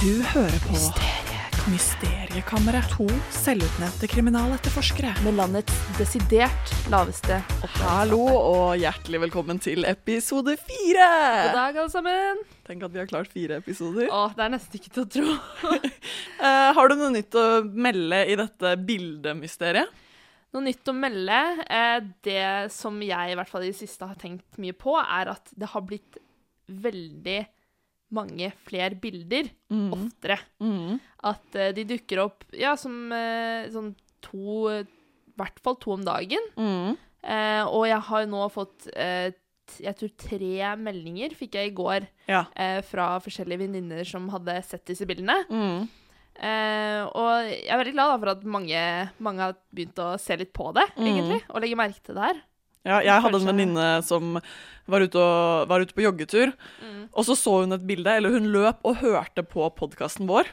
Du hører på Mysteriekammeret. To selvutnevnte kriminaletterforskere. med landets desidert laveste. Hallo og hjertelig velkommen til episode fire! God dag, alle sammen. Tenk at vi har klart fire episoder. Å, det er nesten ikke til å tro. uh, har du noe nytt å melde i dette bildemysteriet? Noe nytt å melde. Uh, det som jeg i hvert fall i det siste har tenkt mye på, er at det har blitt veldig mange flere bilder oftere. Mm. At uh, de dukker opp ja, som uh, sånn to I hvert fall to om dagen. Mm. Uh, og jeg har nå fått jeg tror tre meldinger fikk jeg i går Ja. fra forskjellige venninner som hadde sett disse bildene. Mm. Eh, og jeg er veldig glad da, for at mange, mange har begynt å se litt på det, Mm. egentlig. Og legge merke til det her. Ja, jeg hadde en venninne som var ute, og, var ute på joggetur. Og så så hun et bilde, eller hun løp og hørte på podkasten vår.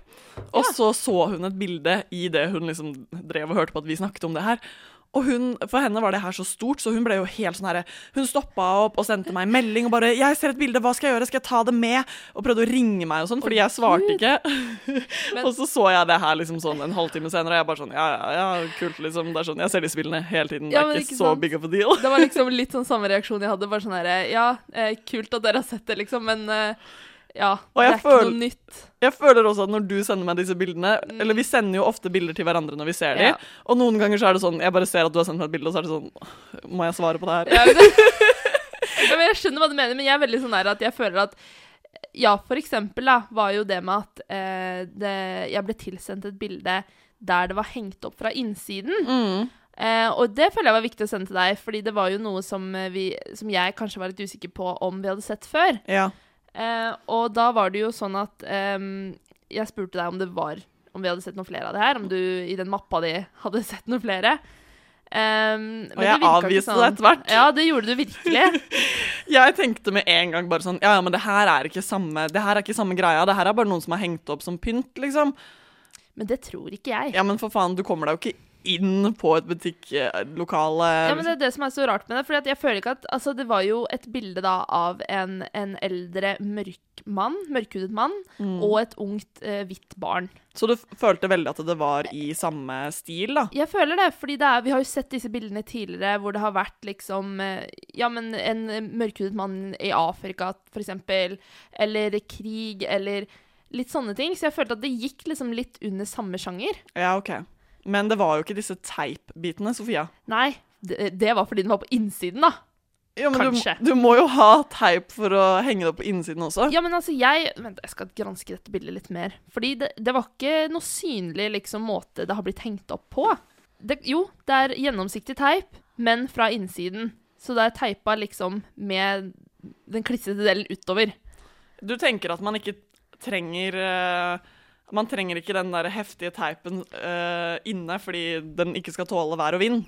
Og Ja. så så hun et bilde i det hun liksom drev og hørte på at vi snakket om det her. Og hun, For henne var det her så stort, så hun ble jo helt sånn herre Hun stoppa opp og sendte meg en melding og bare 'Jeg ser et bilde, hva skal jeg gjøre? Skal jeg ta det med?' Og prøvde å ringe meg og sånn, fordi jeg svarte ikke. Og så så jeg det her liksom sånn en halvtime senere, og jeg bare sånn Ja, ja, ja, kult, liksom. Det er sånn, Jeg ser disse bildene hele tiden. Ja, det er ikke, ikke så sant? big of a deal. Det var liksom litt sånn samme reaksjon jeg hadde. Bare sånn herre Ja, eh, kult at dere har sett det, liksom, men eh, ja. Og det er ikke noe nytt. Jeg føler også at når du sender meg disse bildene Eller vi sender jo ofte bilder til hverandre når vi ser dem. Mm. Og noen ganger så er det sånn Jeg bare ser at du har sendt meg et bilde, og så er det sånn Må jeg svare på det her? Ja, det, ja, men jeg skjønner hva du mener, men jeg er veldig sånn der at jeg føler at Ja, for eksempel da, var jo det med at eh, det, jeg ble tilsendt et bilde der det var hengt opp fra innsiden. Mm. Eh, og det føler jeg var viktig å sende til deg, fordi det var jo noe som, eh, vi, som jeg kanskje var litt usikker på om vi hadde sett før. Ja. Eh, og da var det jo sånn at eh, jeg spurte deg om det var Om vi hadde sett noen flere av det her, om du i den mappa di hadde sett noen flere. Um, Og jeg det avviste sånn. det etter hvert. Ja, det gjorde du virkelig. Jeg tenkte med en gang bare sånn Ja, ja, men det her er ikke samme Det her er ikke samme greia. Det her er bare noen som har hengt opp som pynt, liksom. Men det tror ikke jeg. Ja, men for faen, du kommer deg jo ikke inn på et butikklokale. Ja, men Det er det som er så rart med det. Fordi at jeg føler ikke at Altså, det var jo et bilde da av en, en eldre mørk mann, mørkhudet mann, Mm. og et ungt eh, hvitt barn. Så du følte veldig at det var i samme stil, da? Jeg føler det, fordi det er, vi har jo sett disse bildene tidligere hvor det har vært liksom eh, Ja, men en mørkhudet mann i Afrika, for eksempel, eller krig, eller litt sånne ting. Så jeg følte at det gikk liksom litt under samme sjanger. Ja, OK. Men det var jo ikke disse teipbitene, Sofia. Nei, det, det var fordi den var på innsiden, da. Ja, men du, du må jo ha teip for å henge det opp på innsiden også. Ja, men altså, jeg Vent, jeg skal granske dette bildet litt mer. Fordi det, det var ikke noe synlig liksom, måte det har blitt hengt opp på. Det, jo, det er gjennomsiktig teip, men fra innsiden. Så det er teipa liksom med den klissete delen utover. Du tenker at man ikke trenger eh, Man trenger ikke den der heftige teipen uh, inne fordi den ikke skal tåle vær og vind.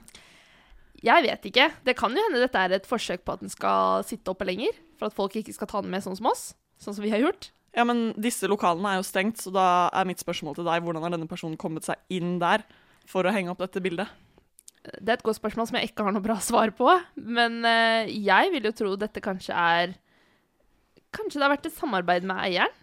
Jeg vet ikke. Det kan jo hende dette er et forsøk på at den skal sitte oppe lenger. For at folk ikke skal ta den med sånn som oss. Sånn som vi har gjort. Ja, men disse lokalene er jo stengt, så da er mitt spørsmål til deg hvordan har denne personen kommet seg inn der for å henge opp dette bildet? Det er et godt spørsmål som jeg ikke har noe bra svar på. Men eh, jeg vil jo tro dette kanskje er Kanskje det har vært et samarbeid med eieren?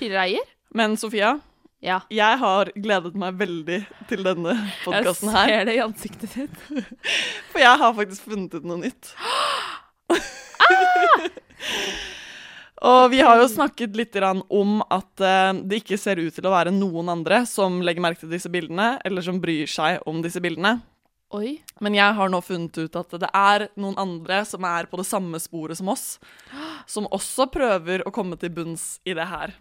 Tidligere eier? Men Sofia, Ja. jeg har gledet meg veldig til denne Jeg podkasten her. ser det i ansiktet ditt. For jeg har faktisk funnet ut noe nytt. Og vi har jo snakket litt om at eh, det ikke ser ut til å være noen andre som legger merke til disse bildene, eller som bryr seg om disse bildene. Oi. Men jeg har nå funnet ut at det er noen andre som er på det samme sporet som oss, som også prøver å komme til bunns i det her.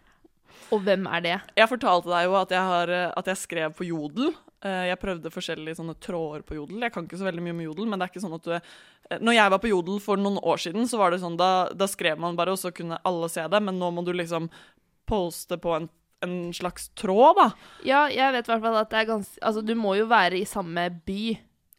Og hvem er det? Jeg fortalte deg jo at jeg, har, eh, at jeg skrev på Jodel. Eh, Jeg prøvde forskjellige sånne tråder på Jodel. Jeg kan ikke så veldig mye med Jodel, men det er ikke sånn at du eh, Når jeg var på Jodel for noen år siden, så var det sånn, da, da skrev man bare, og så kunne alle se det, men nå må du liksom poste på en, en slags tråd, da. Ja, jeg vet i hvert fall at det er ganske Altså, du må jo være i samme by.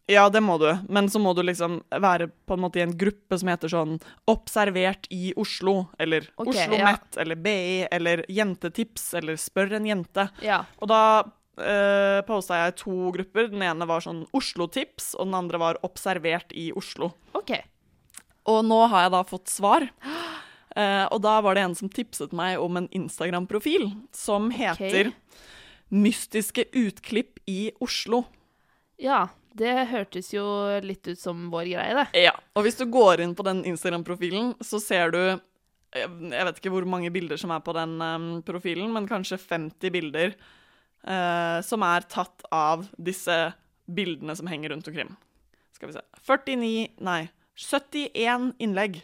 Ja, det må du, men så må du liksom være på en måte i en gruppe som heter sånn 'Observert i Oslo', eller okay, Oslo ja. Met, eller BI, eller Jentetips, eller 'Spør en jente'. Ja. Og da uh, posta jeg to grupper. Den ene var sånn Oslo-tips, og den andre var 'Observert i Oslo'. OK. Og nå har jeg da fått svar. Eh, og da var det en som tipset meg om en Instagram-profil som heter Mystiske utklipp i Oslo. Ja, det hørtes jo litt ut som vår greie, det. Ja, og hvis du går inn på den Instagram-profilen, så ser du jeg vet ikke hvor mange bilder som er på den um, profilen, men kanskje 50 bilder uh, som er tatt av disse bildene som henger rundt omkring. Skal vi se 49 Nei, 71 innlegg.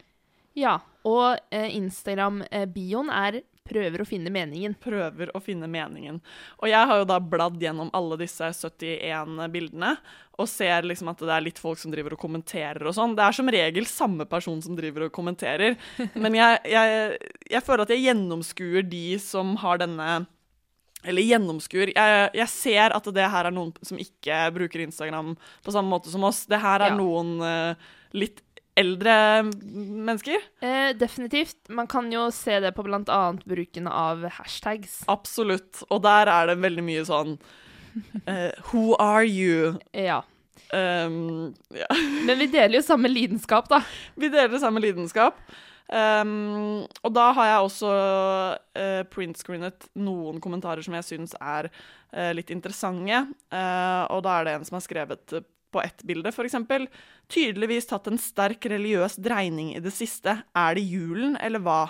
Ja, og uh, Instagram-bioen er 'prøver å finne meningen'. Prøver å finne meningen. Og jeg har jo da bladd gjennom alle disse 71 bildene og ser liksom at det er litt folk som driver og kommenterer og sånn. Det er som regel samme person som driver og kommenterer, men jeg, jeg, jeg føler at jeg gjennomskuer de som har denne eller gjennomskuer. Jeg, jeg ser at det her er noen som ikke bruker Instagram på samme måte som oss. Det her er Ja. noen uh, litt eldre mennesker. Eh, definitivt. Man kan jo se det på annet bruken av hashtags. Absolutt. Og der er det veldig mye sånn eh, Who are you? Ja. Um, ja. Men vi deler jo samme lidenskap, da. Vi deler samme lidenskap. Um, og da har jeg også uh, printscreenet noen kommentarer som jeg syns er uh, litt interessante. Uh, og da er det en som har skrevet på ett bilde, f.eks.: Tydeligvis tatt en sterk religiøs dreining i det siste. Er det julen, eller hva?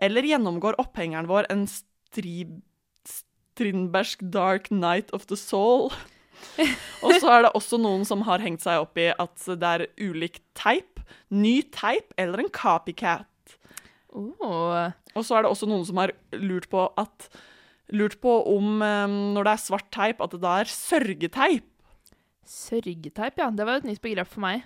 Eller gjennomgår opphengeren vår en stri, strindbergsk dark night of the soul? og så er det også noen som har hengt seg opp i at det er ulik teip, ny teip eller en copycat. Oh. Og så er det også noen som har lurt på at Lurt på om um, når det er svart teip, at det da er sørgeteip. Sørgeteip, ja. Det var jo et nytt begrep for meg.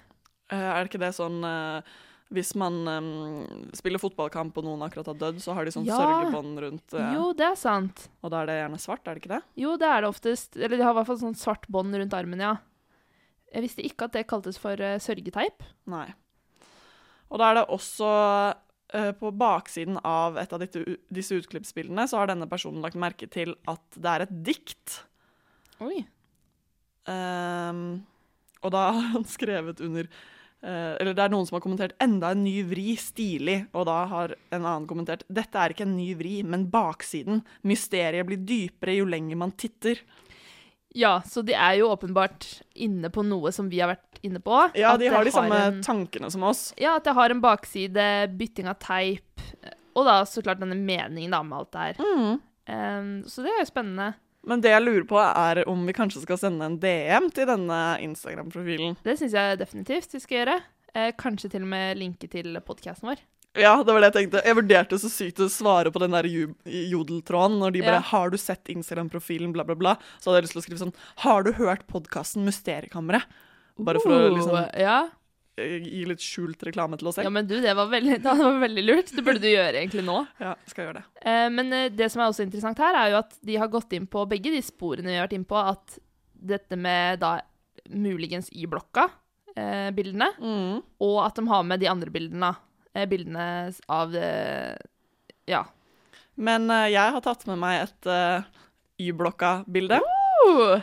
Eh, er det ikke det sånn eh, Hvis man um, spiller fotballkamp og noen akkurat har dødd, så har de sånn Ja. sørgebånd rundt uh, Jo, det er sant. Og da er det gjerne svart, er det ikke det? Jo, det er det oftest. Eller de har i hvert fall sånn svart bånd rundt armen, ja. Jeg visste ikke at det kaltes for uh, sørgeteip. Nei. Og da er det også uh, På baksiden av et av disse, disse utklippsbildene så har denne personen lagt merke til at det er et dikt. Oi. Ehm, og da har han skrevet under uh, Eller det er noen som har kommentert 'enda en ny vri, stilig'. Og da har en annen kommentert 'dette er ikke en ny vri, men baksiden'. Mysteriet blir dypere jo lenger man titter. Ja, så de er jo åpenbart inne på noe som vi har vært inne på. Ja, de har de samme en- tankene som oss. Ja, at det har en bakside, bytting av teip, og da så klart denne meningen da med alt det her. Mm. Um, så det er jo spennende. Men det jeg lurer på, er om vi kanskje skal sende en DM til denne Instagram-profilen. Det syns jeg definitivt vi skal gjøre. Eh, kanskje til og med linke til podkasten vår. Ja, det var det jeg tenkte. Jeg vurderte så sykt å svare på den der jodeltråden når de bare Ja. 'Har du sett Instagram-profilen?' bla, bla, bla. Så hadde jeg lyst til å skrive sånn 'Har du hørt podkasten Mysteriekammeret?' Bare for å liksom Oh, ja. Eh, gi litt skjult reklame til oss ja, men du, det var veldig, det var veldig lurt. Det burde du gjøre egentlig nå. Ja, skal gjøre det. Eh, men eh, det som er også interessant her, er jo at de har gått inn på begge de sporene vi har vært inn på, at dette med da muligens Y-blokka-bildene, Mm. og at de har med de andre bildene, eh, bildene av eh, Ja. Men eh, jeg har tatt med meg et Y-blokka-bilde. Uh,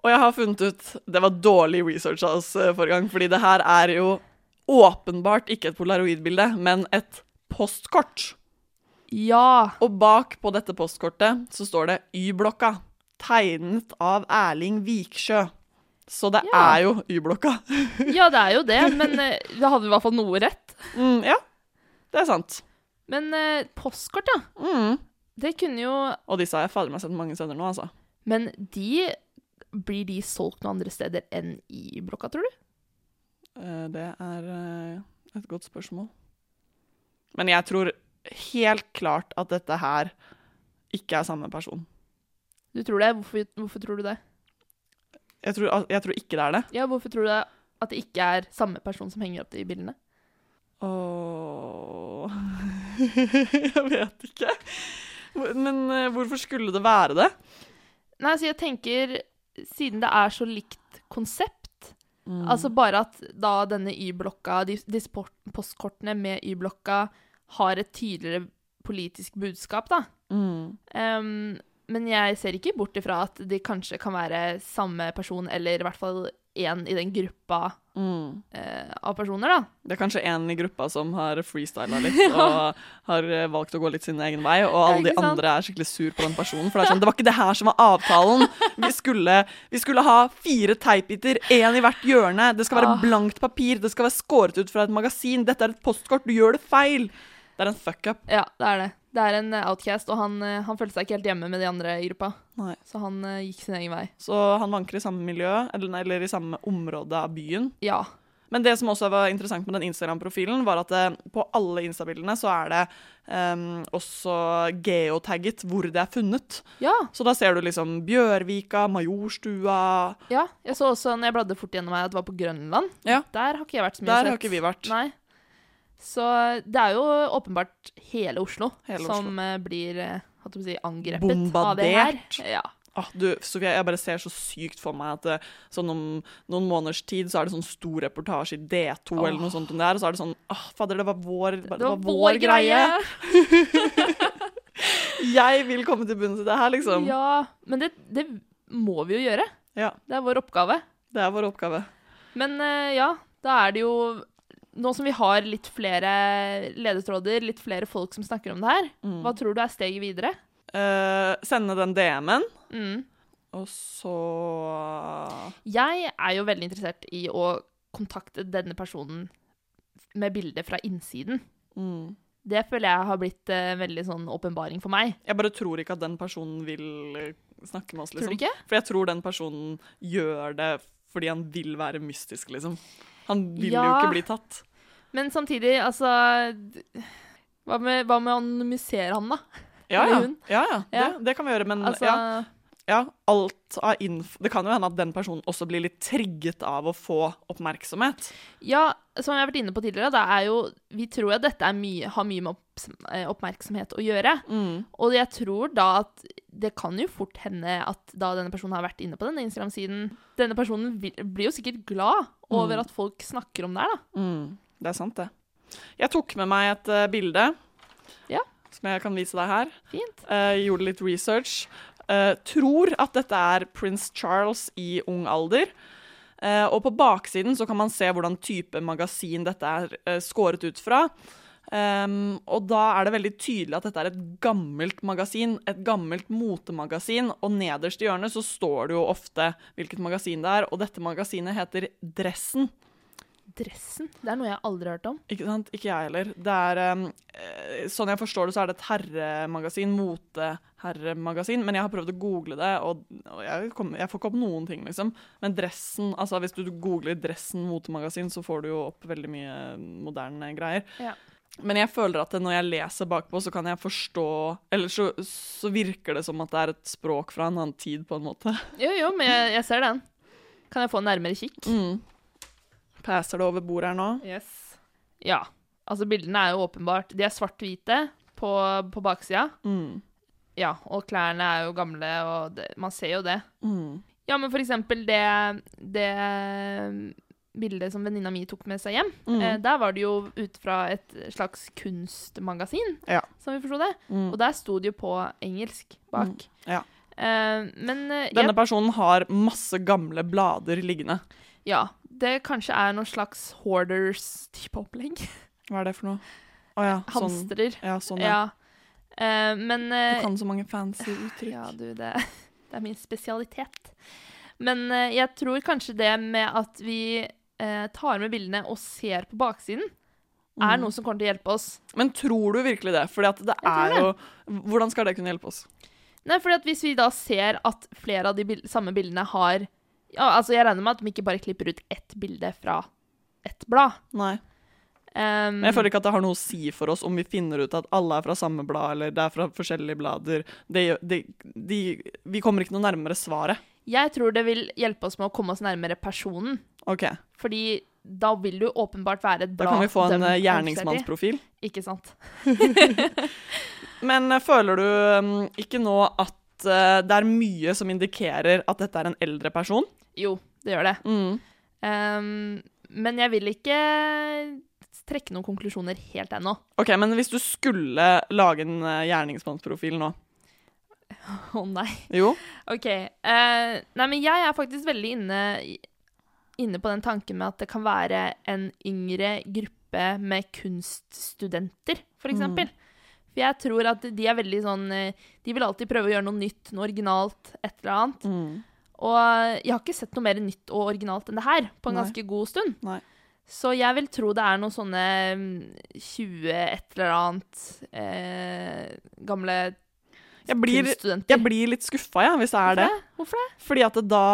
Og jeg har funnet ut Det var dårlig research av oss eh, forrige gang, fordi det her er jo åpenbart ikke et polaroidbilde, men et postkort. ja. Og bak på dette postkortet så står det Y-blokka, tegnet av Erling Viksjø. Så det Ja. er jo Y-blokka. Ja, det er jo det, men det hadde i hvert fall noe rett. Mm, ja, det er sant. Men eh, postkort, ja. Mm. Det kunne jo Og disse har jeg fader meg sett mange steder nå, altså. Men de Blir de solgt noen andre steder enn i blokka, tror du? Eh, Det er eh, et godt spørsmål. Men jeg tror helt klart at dette her ikke er samme person. Du tror det? Hvorfor, hvorfor tror du det? Jeg tror, jeg tror ikke det er det. Ja, hvorfor tror du det at det ikke er samme person som henger opp de bildene? Åh Jeg vet ikke. Men eh, hvorfor skulle det være det? Nei, altså jeg tenker Siden det er så likt konsept Mm. Altså bare at da denne Y-blokka, de- disse postkortene med Y-blokka har et tydeligere politisk budskap, da. Mm. Um, men jeg ser ikke bort ifra at de kanskje kan være samme person, eller i hvert fall én i den gruppa Mm. eh, av personer, da. Det er kanskje en i gruppa som har freestyla litt og har eh, valgt å gå litt sin egen vei, og alle de sant? andre er skikkelig sur på den personen. For det er sånn, det var ikke det her som var avtalen. Vi skulle, vi skulle ha fire teipbiter, én i hvert hjørne. Det skal være Ah. blankt papir, det skal være skåret ut fra et magasin. Dette er et postkort, du gjør det feil. Det er en fuck-up. Ja, det er det. Det er en eh, outcast, og han, eh, han følte seg ikke helt hjemme med de andre i gruppa. Nei. Så han uh, gikk sin egen vei. Så han vanker i samme miljø, eller, eller i samme område av byen. Ja. Men det som også var interessant med den Instagram-profilen, var at det, på alle Insta-bildene så er det um, også geotagget hvor det er funnet. ja. Så da ser du liksom Bjørvika, Majorstua Ja. Jeg så også når jeg bladde fort gjennom meg, at det var på Grønland. Ja. Der har ikke jeg vært så mye Der sett. har ikke vi vært. Nei. Så det er jo åpenbart hele Oslo Hele som eh, blir eh, si, angrepet av det her. Ja. Ah, du, Sofia, jeg bare ser så sykt for meg at eh, sånn om noen måneders tid så er det sånn stor reportasje i D2 eller noe sånt om det her, og så er det sånn ah, fader, det var vår, det var vår greie. Jeg vil komme til bunns i det her, liksom. Ja, men det, det må vi jo gjøre. Ja, Det er vår oppgave. det er vår oppgave. Men ja, da er det jo Nå som vi har litt flere ledetråder, litt flere folk som snakker om det her, Mm. hva tror du er steget videre? Uh, sende den DM-en, Mm. og så Jeg er jo veldig interessert i å kontakte denne personen med bilde fra innsiden. mm. Det føler jeg har blitt en veldig sånn åpenbaring for meg. Jeg bare tror ikke at den personen vil eh, snakke med oss, Tror du liksom. For jeg tror den personen gjør det fordi han vil være mystisk, liksom. Han vil jo ikke bli tatt. Men samtidig, altså Hva med, hva med å anonymisere han, da? Ja, ja. ja, ja. Ja. Det, det kan vi gjøre, men Altså, ja, ja, alt av info Det kan jo hende at den personen også blir litt trigget av å få oppmerksomhet. Ja, som jeg har vært inne på tidligere, det er jo Vi tror at dette er mye, har mye med eh, oppmerksomhet å gjøre. Mm. Og jeg tror da at det kan jo fort hende at da denne personen har vært inne på denne Instagram-siden Denne personen vil, blir jo sikkert glad over Mm. at folk snakker om det her, da. Mm. Det er sant, det. Jeg tok med meg et uh, bilde Ja. som jeg kan vise deg her. Fint. Uh, gjorde litt research. Eh, tror at dette er prins Charles i ung alder. Uh, og på baksiden så kan man se hvordan type magasin dette er uh, skåret ut fra. Um, og da er det veldig tydelig at dette er et gammelt magasin, et gammelt motemagasin. Og nederst i hjørnet så står det jo ofte hvilket magasin det er, og dette magasinet heter Dressen. Dressen. Det er noe jeg aldri har hørt om. Ikke sant? Ikke jeg heller. Det er, um, sånn jeg forstår det, så er det et herremagasin, moteherremagasin. Men jeg har prøvd å google det, og, og jeg, kom, jeg får ikke opp noen ting, liksom. Men dressen, altså hvis du googler 'dressen motemagasin', så får du jo opp veldig mye moderne greier. Ja. Men jeg føler at når jeg leser bakpå, så kan jeg forstå Eller så, så virker det som at det er et språk fra en annen tid, på en måte. Jo, jo, men jeg, jeg ser den. Kan jeg få en nærmere kikk? Mm. Passer det over bordet her nå? Yes. Ja. Altså, bildene er jo åpenbart De er svart-hvite på, på baksida. Mm. Ja, og klærne er jo gamle, og det, man ser jo det. Mm. Ja, men for eksempel det, det bildet som venninna mi tok med seg hjem. Mm. Eh, der var det jo ut fra et slags kunstmagasin, Ja. som vi forsto det. Mm. Og der sto det jo på engelsk bak. Ja. Eh, men eh, Denne jeg, personen har masse gamle blader liggende. ja, det kanskje er noen slags hoarders-type opplegg. Hva er det for noe? Å ja, sånn. Hamstrer. Ja, sånn, ja. Ja. Uh, men Du eh, kan så mange fancy uttrykk. Ja, du, det, det er min spesialitet. Men uh, jeg tror kanskje det med at vi tar med bildene og ser på baksiden, er Mm. noe som kommer til å hjelpe oss. Men tror du virkelig det? Fordi at det er jo Hvordan skal det kunne hjelpe oss? Nei, fordi at Hvis vi da ser at flere av de bild samme bildene har ja, altså Jeg regner med at de ikke bare klipper ut ett bilde fra ett blad. Nei. Um, Men jeg føler ikke at det har noe å si for oss om vi finner ut at alle er fra samme blad, eller det er fra forskjellige blader. Det, det, de, vi kommer ikke noe nærmere svaret. jeg tror det vil hjelpe oss med å komme oss nærmere personen. OK. Fordi da vil du åpenbart være et Da kan vi få en eh, er gjerningsmannsprofil. Ikke sant? Men eh, føler du um, ikke nå at eh, det er mye som indikerer at dette er en eldre person? Jo, det gjør det. Mm. Um, men jeg vil ikke trekke noen konklusjoner helt ennå. OK, men hvis du skulle lage en eh, gjerningsmannsprofil nå Å nei. Jo? OK. Uh, nei, men jeg er faktisk veldig inne inne på den tanken med at det kan være en yngre gruppe med kunststudenter, for Mm. For jeg tror at de er veldig sånn eh, De vil alltid prøve å gjøre noe nytt, noe originalt, et eller annet. Mm. Og jeg har ikke sett noe mer nytt og originalt enn det her på en Nei. ganske god stund. Nei. Så jeg vil tro det er noen sånne mm, 20 et eller annet eh, gamle Jeg blir, jeg blir litt skuffa, ja, hvis det er det. Hvorfor det? Fordi at det da,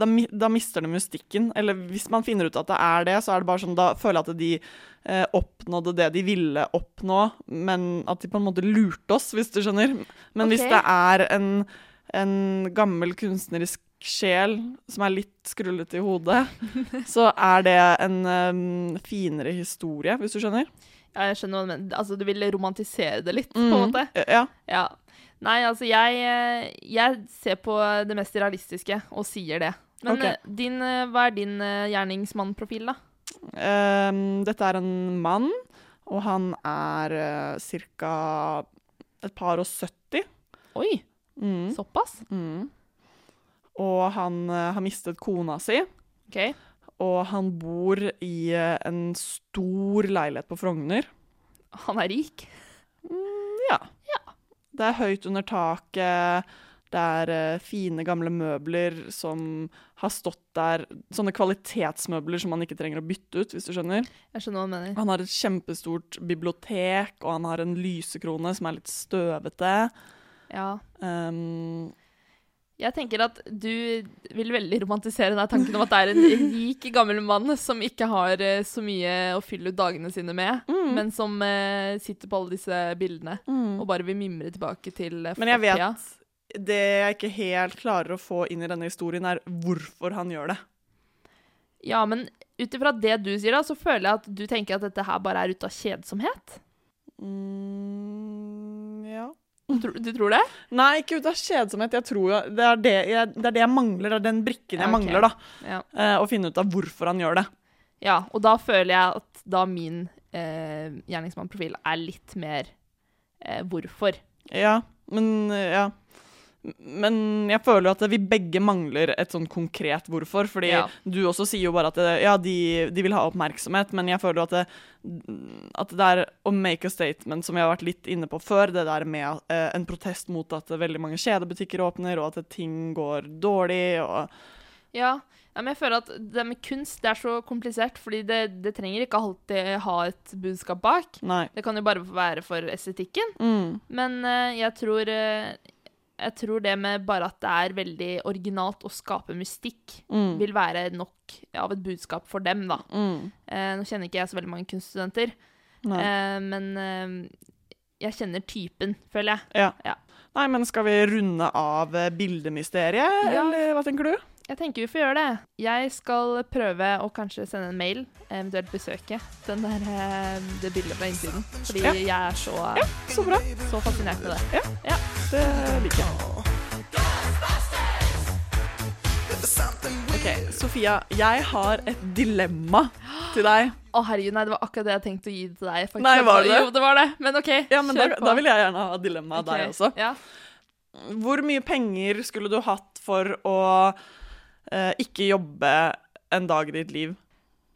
da, da mister det mystikken. Eller hvis man finner ut at det er det, så er det bare sånn, da føler jeg at de eh, oppnådde det de ville oppnå, men at de på en måte lurte oss, hvis du skjønner. Men hvis det er en, en gammel kunstnerisk sjel som er litt skrullete i hodet, så er det en um, finere historie, hvis du skjønner. Ja, jeg skjønner hva du mener. Altså, du vil romantisere det litt, på Mm. en måte? Ja. Ja. Nei, altså, jeg, eh, jeg ser på det mest realistiske og sier det. Men Ok. eh, din, eh, hva er din gjerningsmannprofil, da? Um, dette er en mann, og han er uh, ca. et par og 70. Oi, Mm. såpass? Mm. Og han uh, har mistet kona si, OK. Og han bor i eh, en stor leilighet på Frogner. Han er rik. Ja. ja. Det er høyt under taket. Det er eh, fine, gamle møbler som har stått der. Sånne kvalitetsmøbler som man ikke trenger å bytte ut, hvis du skjønner. Jeg skjønner hva du mener. Han har et kjempestort bibliotek, og han har en lysekrone som er litt støvete. Ja. Um, Jeg tenker at du vil veldig romantisere den tanken om at det er en rik, gammel mann som ikke har eh, så mye å fylle ut dagene sine med, Mm. men som eh, sitter på alle disse bildene og bare vil mimre tilbake til fortida. Men jeg vet. Det jeg ikke helt klarer å få inn i denne historien, er hvorfor han gjør det. Ja, men ut ifra det du sier, da, så føler jeg at du tenker at dette her bare er ut av kjedsomhet. Mm. Du, tror- det? Nei, ikke ut av kjedsomhet. Jeg tror jo, det, er det, jeg, det er det jeg mangler. Det er den brikken jeg Ja, ok. mangler. da. Ja. Eh, å finne ut av hvorfor han gjør det. ja og da føler jeg at da min eh, gjerningsmannprofil er litt mer eh, hvorfor. Ja, men eh, Ja. Men jeg føler at vi begge mangler et sånn konkret hvorfor. Fordi Ja. du også sier jo bare at det, ja, de, de vil ha oppmerksomhet, men jeg føler at det, at det er å make a statement, som vi har vært litt inne på før, det der med eh, en protest mot at veldig mange kjedebutikker åpner, og at ting går dårlig, og Ja, ja, men jeg føler at det med kunst det er så komplisert, fordi det, det trenger ikke alltid ha et budskap bak. Nei. Det kan jo bare være for estetikken. Mm. Men eh, jeg tror eh, Jeg tror det med bare at det er veldig originalt å skape mystikk, Mm. vil være nok av et budskap for dem, da. Mm. Eh, nå kjenner ikke jeg så veldig mange kunststudenter, eh, men eh, jeg kjenner typen, føler jeg. Ja. Nei, men skal vi runde av eh, bildemysteriet, Ja. eller hva tenker du? Jeg tenker vi får gjøre det. Jeg skal prøve å kanskje sende en mail, eventuelt besøke den der, eh, det bildet fra innsiden. Fordi Ja. jeg er så, Så bra. så fascinert med det. Det liker jeg. Ok, Sofia, jeg har et dilemma til deg. Å herregud, nei, det var akkurat det jeg tenkte å gi til deg. faktisk. Nei, var det? Jo, det var det. Men OK, Ja, men da, på. da vil jeg gjerne ha dilemma av okay. deg også. Ja. Hvor mye penger skulle du hatt for å eh, ikke jobbe en dag i ditt liv?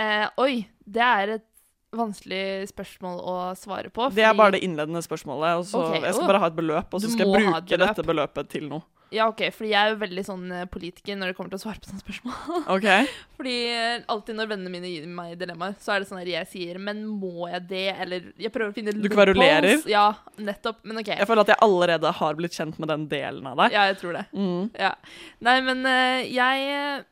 Eh, oi, det er et vanskelig spørsmål å svare på. Det er bare det innledende spørsmålet. Og så okay, Jeg skal bare ha et beløp, og så skal jeg bruke dette beløpet til noe. Ja, OK, fordi jeg er jo veldig sånn eh, politiker når det kommer til å svare på sånne spørsmål. OK? Fordi eh, alltid når vennene mine gir meg dilemmaer, så er det sånn at jeg sier Men må jeg det? Eller jeg prøver å finne Du kverulerer? Ja, nettopp. Men OK. Jeg føler at jeg allerede har blitt kjent med den delen av deg. Ja, jeg tror det. Mm. Ja. Nei, men eh, jeg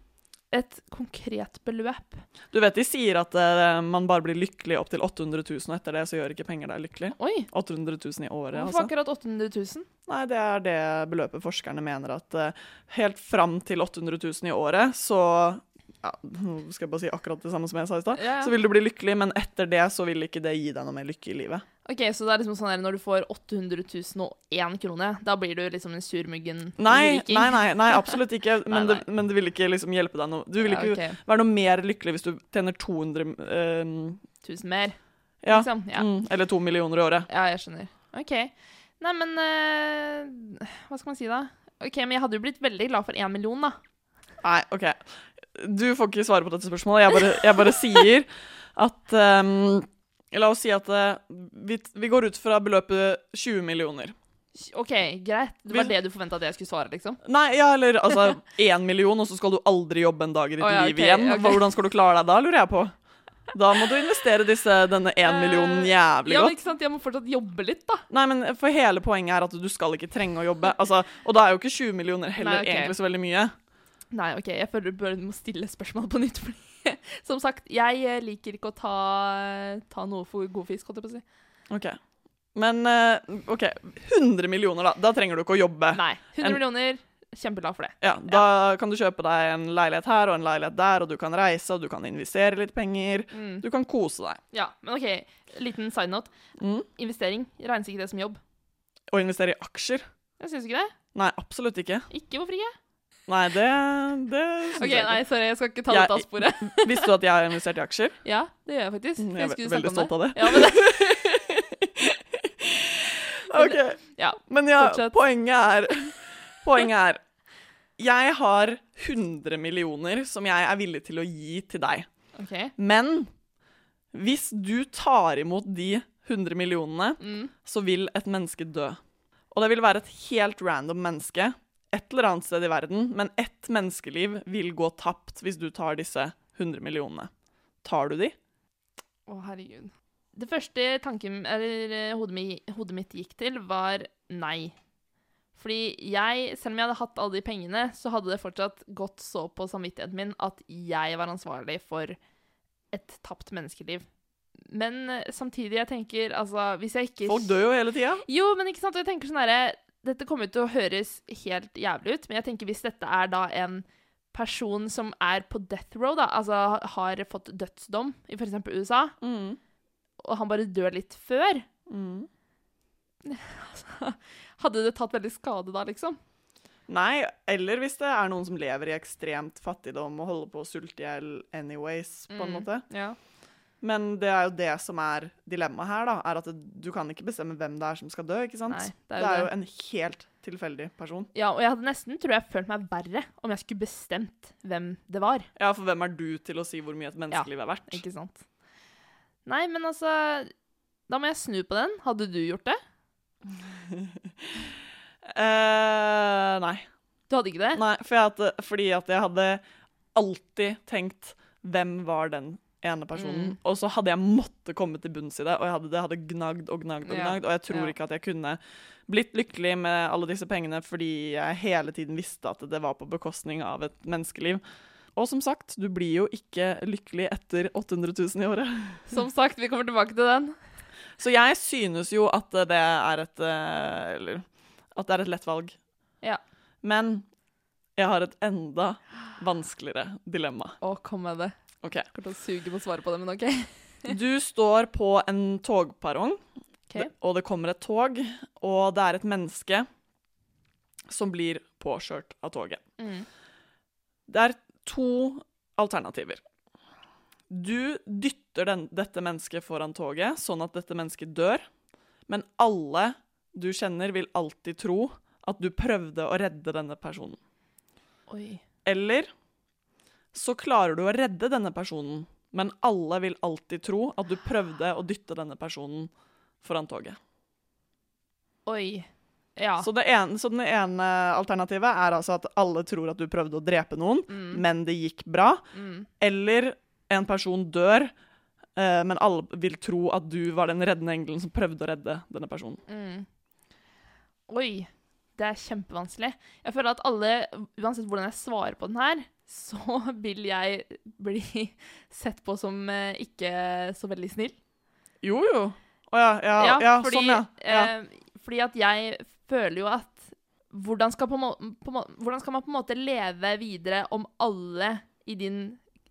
Et konkret beløp. Du vet de sier at uh, man bare blir lykkelig opp til 800 000, og etter det så gjør ikke penger deg lykkelig. Oi, 800 000 i året, hvorfor altså. akkurat 800 000? Nei, det er det beløpet forskerne mener at uh, helt fram til 800 000 i året, så ja, nå skal jeg bare si akkurat det samme som jeg sa i stad. Ja, ja. Så vil du bli lykkelig, men etter det så vil ikke det gi deg noe mer lykke i livet. Ok, Så det er liksom sånn at når du får 800 000 og krone, da blir du liksom en surmuggen Nei, riking? nei, nei, nei absolutt ikke. Men, Nei, Det, men det vil ikke liksom hjelpe deg noe. Du vil ikke okay. være noe mer lykkelig hvis du tjener 200 eh, 1000 mer, ja, liksom. Ja. mm, eller to millioner i året. ja, jeg skjønner. OK. Nei, men uh, Hva skal man si, da? Ok, Men jeg hadde jo blitt veldig glad for én million, da. Nei, OK. Du får ikke svare på dette spørsmålet. Jeg bare, jeg bare sier at um, La oss si at uh, vi, vi går ut fra beløpet 20 millioner. OK, greit. Det var det du forventa at jeg skulle svare, liksom? Nei, ja, eller altså én million, og så skal du aldri jobbe en dag i ditt oh, ja, liv igjen. Okay. Hvordan skal du klare deg da, lurer jeg på. Da må du investere disse, denne én millionen jævlig Ja, men godt. ikke sant? Jeg må fortsatt jobbe litt, da. Nei, men for hele poenget er at du skal ikke trenge å jobbe. Altså, og da er jo ikke 20 millioner heller Nei, okay. egentlig så veldig mye. Nei, OK, jeg føler du må stille spørsmål på nytt. Fordi, som sagt, jeg eh, liker ikke å ta, ta noe for god fisk, holdt jeg på å si. Ok. Men eh, OK, 100 millioner, da. Da trenger du ikke å jobbe. Nei. 100 En- millioner, kjempeglad for det. Ja, Da kan du kjøpe deg en leilighet her og en leilighet der, og du kan reise, og du kan investere litt penger. Mm. Du kan kose deg. Ja, men OK, liten side note. Mm. Investering regnes ikke det som jobb. Å investere i aksjer? Jeg syns ikke det. Nei, absolutt ikke. Ikke, hvorfor ikke? Nei, det, det syns OK, jeg nei, sorry, jeg skal ikke ta dette av sporet. Visste du at jeg har investert i aksjer? Ja, det gjør jeg faktisk. Jeg, Jeg er veldig stolt av det. Ja, men det OK. ja. Men ja, fortsatt. poenget er Poenget er Jeg har 100 millioner som jeg er villig til å gi til deg. OK. Men hvis du tar imot de 100 millionene, Mm. så vil et menneske dø. Og det vil være et helt random menneske et eller annet sted i verden, men ett menneskeliv vil gå tapt hvis du tar disse 100 millionene. Tar du de? Å, herregud. Det første tanken, eller eh, hodet, mi, hodet mitt gikk til, var nei. Fordi jeg, selv om jeg hadde hatt alle de pengene, så hadde det fortsatt gått så på samvittigheten min at jeg var ansvarlig for et tapt menneskeliv. Men eh, samtidig, jeg tenker altså Hvis jeg ikke Folk dør jo hele tida. Jo, men ikke sant, og jeg tenker sånn herre Dette kommer til å høres helt jævlig ut, men jeg tenker hvis dette er da en person som er på death row, da, altså har fått dødsdom i f.eks. USA, Mm. og han bare dør litt før, Mm. hadde det tatt veldig skade da, liksom? Nei, eller hvis det er noen som lever i ekstremt fattigdom og holder på å sulte i hjel anyways, på en Mm. måte. Ja. Men det er jo det som er dilemmaet her, da, er at du kan ikke bestemme hvem det er som skal dø, ikke sant? Nei, det det er jo er det. jo en helt tilfeldig person. Ja, og jeg hadde nesten, tror jeg, følt meg verre om jeg skulle bestemt hvem det var. Ja, for hvem er du til å si hvor mye et menneskeliv er verdt? Ikke sant? Nei, men altså Da må jeg snu på den. Hadde du gjort det? Eh, nei. Du hadde ikke det? nei for jeg hadde, fordi at jeg hadde alltid tenkt hvem var den ene personen, Mm. og så hadde jeg måttet komme til bunns i det, og jeg hadde, det hadde gnagd og gnagd og Ja, gnagd, og jeg tror ja. ikke at jeg kunne blitt lykkelig med alle disse pengene fordi jeg hele tiden visste at det var på bekostning av et menneskeliv. Og som sagt, du blir jo ikke lykkelig etter 800 000 i året. Som sagt, vi kommer tilbake til den. Så jeg synes jo at det er et eh, Eller at det er et lett valg. Ja. Men jeg har et enda vanskeligere dilemma. Å, kom med det. OK. Jeg kommer til å suge på svaret på det, men OK. Du står på en togperrong, okay. og det kommer et tog, og det er et menneske som blir påkjørt av toget. Mm. Det er to alternativer. Du dytter den, dette mennesket foran toget, sånn at dette mennesket dør, men alle du kjenner, vil alltid tro at du prøvde å redde denne personen. Oi. Eller så klarer du å redde denne personen, men alle vil alltid tro at du prøvde å dytte denne personen foran toget. Oi. Ja. Så, det ene, så den ene alternativet er altså at alle tror at du prøvde å drepe noen, Mm. men det gikk bra. Mm. Eller en person dør, eh, men alle vil tro at du var den reddende engelen som prøvde å redde denne personen. Mm. Oi. Det er kjempevanskelig. Jeg føler at alle, uansett hvordan jeg svarer på den her, så vil jeg bli sett på som eh, ikke så veldig snill. Jo, jo. Å ja, ja, ja, fordi, sånn, ja. ja. eh, fordi at jeg føler jo at hvordan skal, på på hvordan skal man på en måte leve videre om alle i din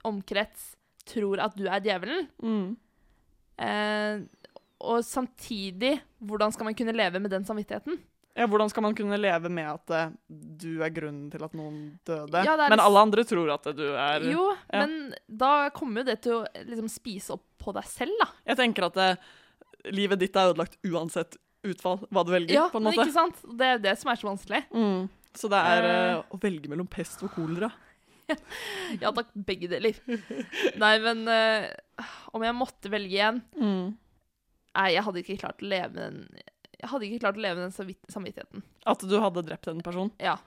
omkrets tror at du er djevelen? Mm. Eh, og samtidig, hvordan skal man kunne leve med den samvittigheten? Ja. Hvordan skal man kunne leve med at uh, du er grunnen til at noen døde? Ja, er men alle andre tror at du er Jo, ja. men da kommer jo det til å liksom spise opp på deg selv, da. Jeg tenker at uh, livet ditt er ødelagt uansett utfall, hva du velger, Ja, på en måte. ikke sant? Det er det som er så vanskelig. Mm. Så det er uh, å velge mellom pest og kolera. Ja takk, begge deler. Nei, men om jeg måtte velge igjen Mm. Nei, jeg hadde ikke klart å leve med den Jeg hadde ikke klart å leve den samvittigheten. At du hadde drept en person. Ja.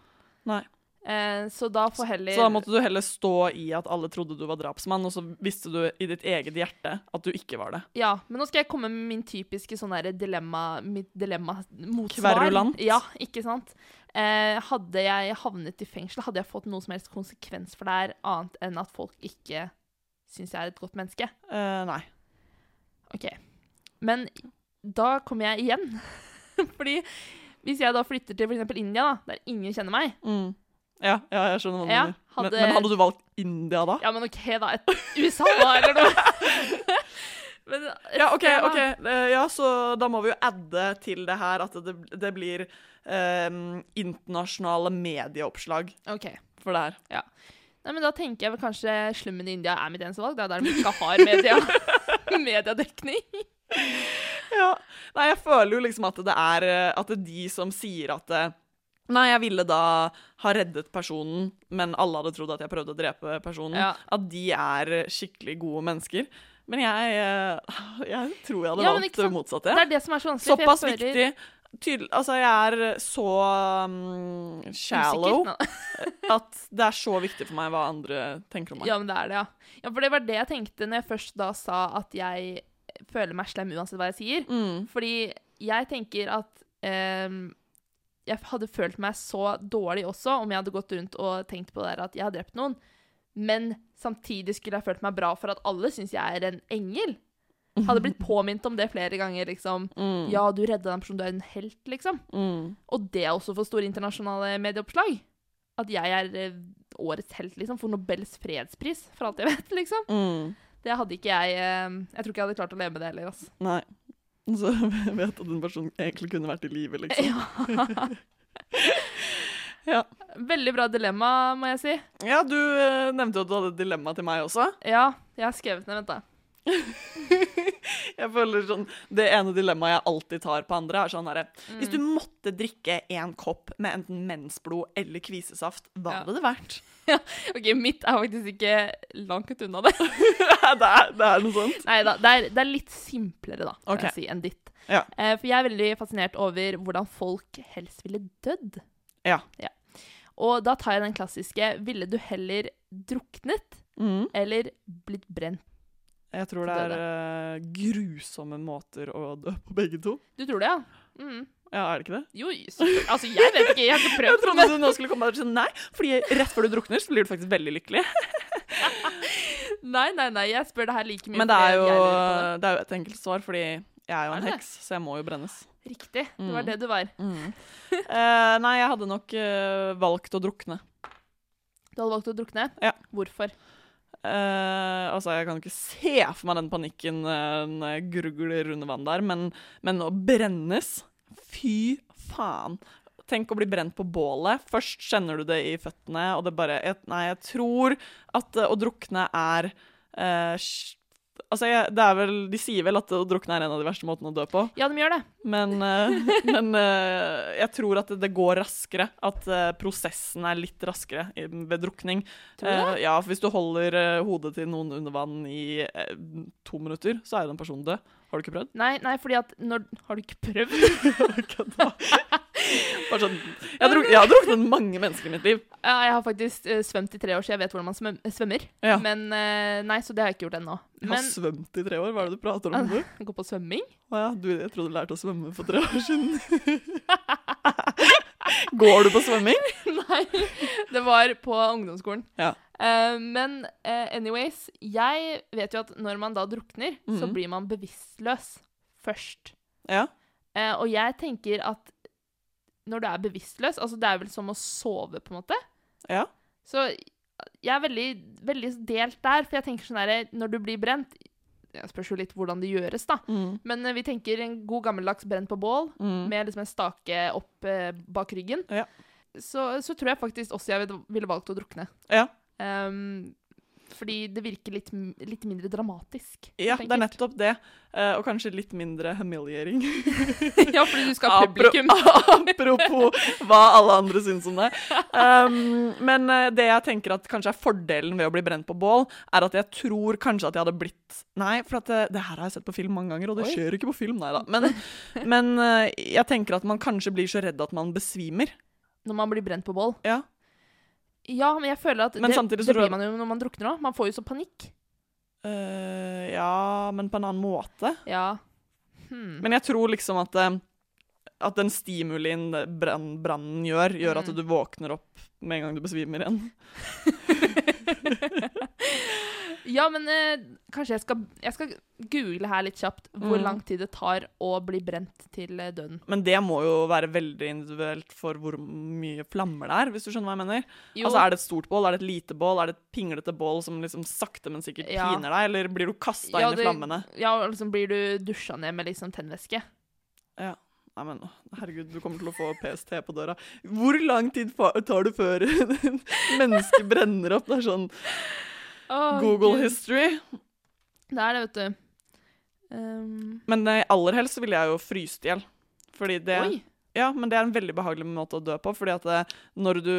Nei. Eh, så da får heller Så da måtte du heller stå i at alle trodde du var drapsmann, og så visste du i ditt eget hjerte at du ikke var det. Ja, men nå skal jeg komme med min typiske sånn der dilemma Mitt dilemma-motsvar. Kverulant. Ja, ikke sant? Eh, hadde jeg havnet i fengsel, hadde jeg fått noe som helst konsekvens for det her, annet enn at folk ikke syns jeg er et godt menneske? Eh, nei. OK. Men da kommer jeg igjen. Fordi hvis jeg da flytter til f.eks. India, da, der ingen kjenner meg Mm. Ja, ja, jeg skjønner hva du Ja, mener. hadde- Men, men hadde du valgt India da? Ja, men OK, da. Et USA, da, eller noe. men, Ja, OK. ok. Eh, ja, så da må vi jo adde til det her at det, det blir um, internasjonale medieoppslag OK. for det her. Nei, men Da tenker jeg vel kanskje slummen i India er mitt eneste valg. Det er der de ikke har media, mediedekning. Ja. Nei, jeg føler jo liksom at det er eh, At det er de som sier at eh, Nei, jeg ville da ha reddet personen, men alle hadde trodd at jeg prøvde å drepe personen. Ja. At de er skikkelig gode mennesker. Men jeg, eh, jeg tror jeg hadde Ja, valgt det motsatte. Det er det som er så vanskelig. Såpass viktig. Tydel, altså, jeg er så um, shallow at det er så viktig for meg hva andre tenker om meg. Ja, men det er det, ja. ja. For det var det jeg tenkte når jeg først da sa at jeg føler meg slem uansett hva jeg sier. Mm. Fordi jeg tenker at um, jeg hadde følt meg så dårlig også om jeg hadde gått rundt og tenkt på det der at jeg har drept noen. Men samtidig skulle jeg følt meg bra for at alle syns jeg er en engel. Hadde blitt påminnet om det flere ganger. liksom. Mm. Ja, du redda den personen, du er en helt, liksom. Mm. Og det er også for store internasjonale medieoppslag. At jeg er eh, årets helt, liksom. For Nobels fredspris, for alt jeg vet, liksom. Mm. Det hadde ikke jeg eh, Jeg tror ikke jeg hadde klart å leve med det heller, altså. Nei. Så jeg vet at den personen egentlig kunne vært i live, liksom. Ja. Ja. Veldig bra dilemma, må jeg si. Ja, du eh, nevnte jo at du hadde et dilemma til meg også. Ja, jeg har skrevet ned, vent da. Jeg føler sånn, Det ene dilemmaet jeg alltid tar på andre, er sånn herre Hvis du Mm. måtte drikke en kopp med enten mensblod eller kvisesaft, hva Ja. hadde det vært? Ok, mitt er faktisk ikke langt unna det. det, er, det er noe sånt. Nei da, det det er litt simplere, da, kan Ok. jeg si, enn ditt. Ja. Eh, for jeg er veldig fascinert over hvordan folk helst ville dødd. Ja. Og da tar jeg den klassiske Ville du heller druknet Mm. eller blitt brent? Jeg tror det er uh, grusomme måter å dø på begge to. Du tror det, ja? Mm. Ja, er det ikke det? Jo, altså, jeg vet ikke, jeg har ikke prøvd. Jeg trodde du nå skulle komme og si nei, fordi rett før du drukner, så blir du faktisk veldig lykkelig. Nei, nei, nei, jeg spør det her like mye. Men det er jo, det. det er jo et enkelt svar, fordi jeg er jo Er en det? heks, så jeg må jo brennes. Riktig, det var Mm. det du var. Eh, nei, jeg hadde nok uh, valgt å drukne. Du hadde valgt å drukne? Ja. Hvorfor? Eh, altså, jeg kan ikke se for meg den panikken eh, når jeg grugler under vann der, men, men å brennes Fy faen. Tenk å bli brent på bålet. Først kjenner du det i føttene, og det bare Nei, jeg tror at eh, å drukne er sj- Altså, jeg, det er vel De sier vel at å drukne er en av de verste måtene å dø på, Ja, de gjør det. men, uh, men uh, jeg tror at det, går raskere. At uh, prosessen er litt raskere i, ved drukning. Tror du det? Ja, for hvis du holder hodet til noen under vann i to minutter, så er jo den personen død. Har du ikke prøvd? Nei, nei, fordi at når Har du ikke prøvd? Bare sånn, jeg, har druk, jeg har druknet mange mennesker i mitt liv. Ja, jeg har faktisk uh, svømt i tre år, så jeg vet hvordan man svømmer. Ja. Men uh, nei, så det har jeg ikke gjort ennå. Du har svømt i tre år. Hva er det du prater om nå? gå på svømming? Å ja, du, jeg trodde du lærte å svømme for tre år siden. Går du på svømming? nei, det var på ungdomsskolen. Ja. Uh, men anyways, jeg vet jo at når man da drukner, så Mhm. blir man bevisstløs først. Ja. Og jeg tenker at når du er bevisstløs Altså, det er vel som å sove, på en måte. Ja. Så jeg er veldig, veldig delt der, for jeg tenker sånn herre Når du blir brent jeg spørs jo litt hvordan det gjøres, da. Mm. Men eh, vi tenker en god gammeldags brent på bål, Mm. med liksom en stake opp eh, bak ryggen. Ja. Så, så tror jeg faktisk også jeg ville- ville valgt å drukne. Ja. Um, Fordi det virker litt, litt mindre dramatisk. Ja, det er nettopp det. Uh, og kanskje litt mindre humiliating. ja, fordi du skal ha publikum. Apropos hva alle andre syns om det. Um, men eh, det jeg tenker at kanskje er fordelen ved å bli brent på bål, er at jeg tror kanskje at jeg hadde blitt Nei, for at det, det her har jeg sett på film mange ganger, og det Oi. skjer ikke på film, nei da. Men, men eh, jeg tenker at man kanskje blir så redd at man besvimer. Når man blir brent på bål. Ja. Ja, men jeg føler at Men det, det blir man jo når man drukner òg. Man får jo så panikk. Uh, ja, men på en annen måte. Ja. Hmm. Men jeg tror liksom at eh, at den stimulien brannen gjør, gjør at Mm. du våkner opp med en gang du besvimer igjen. Ja, men eh, kanskje jeg skal, jeg skal google her litt kjapt hvor Mm. lang tid det tar å bli brent til eh, døden. Men det må jo være veldig individuelt for hvor mye flammer det er, hvis du skjønner hva jeg mener. Jo, Altså, Er det et stort bål, er det et lite bål, er det et pinglete bål som liksom sakte, men sikkert Ja. piner deg, eller blir du kasta Ja, inn det- i flammene? ja, liksom blir du dusja ned med liksom tennvæske. Nei, men herregud, du kommer til å få PST på døra. Hvor lang tid tar det før mennesket brenner opp? Det er sånn Å, Google Gud. history. Det er det, vet du. Um, Men eh, aller helst ville jeg jo fryst i hjel. Fordi det oi. Ja, men det er en veldig behagelig måte å dø på. fordi at det, når du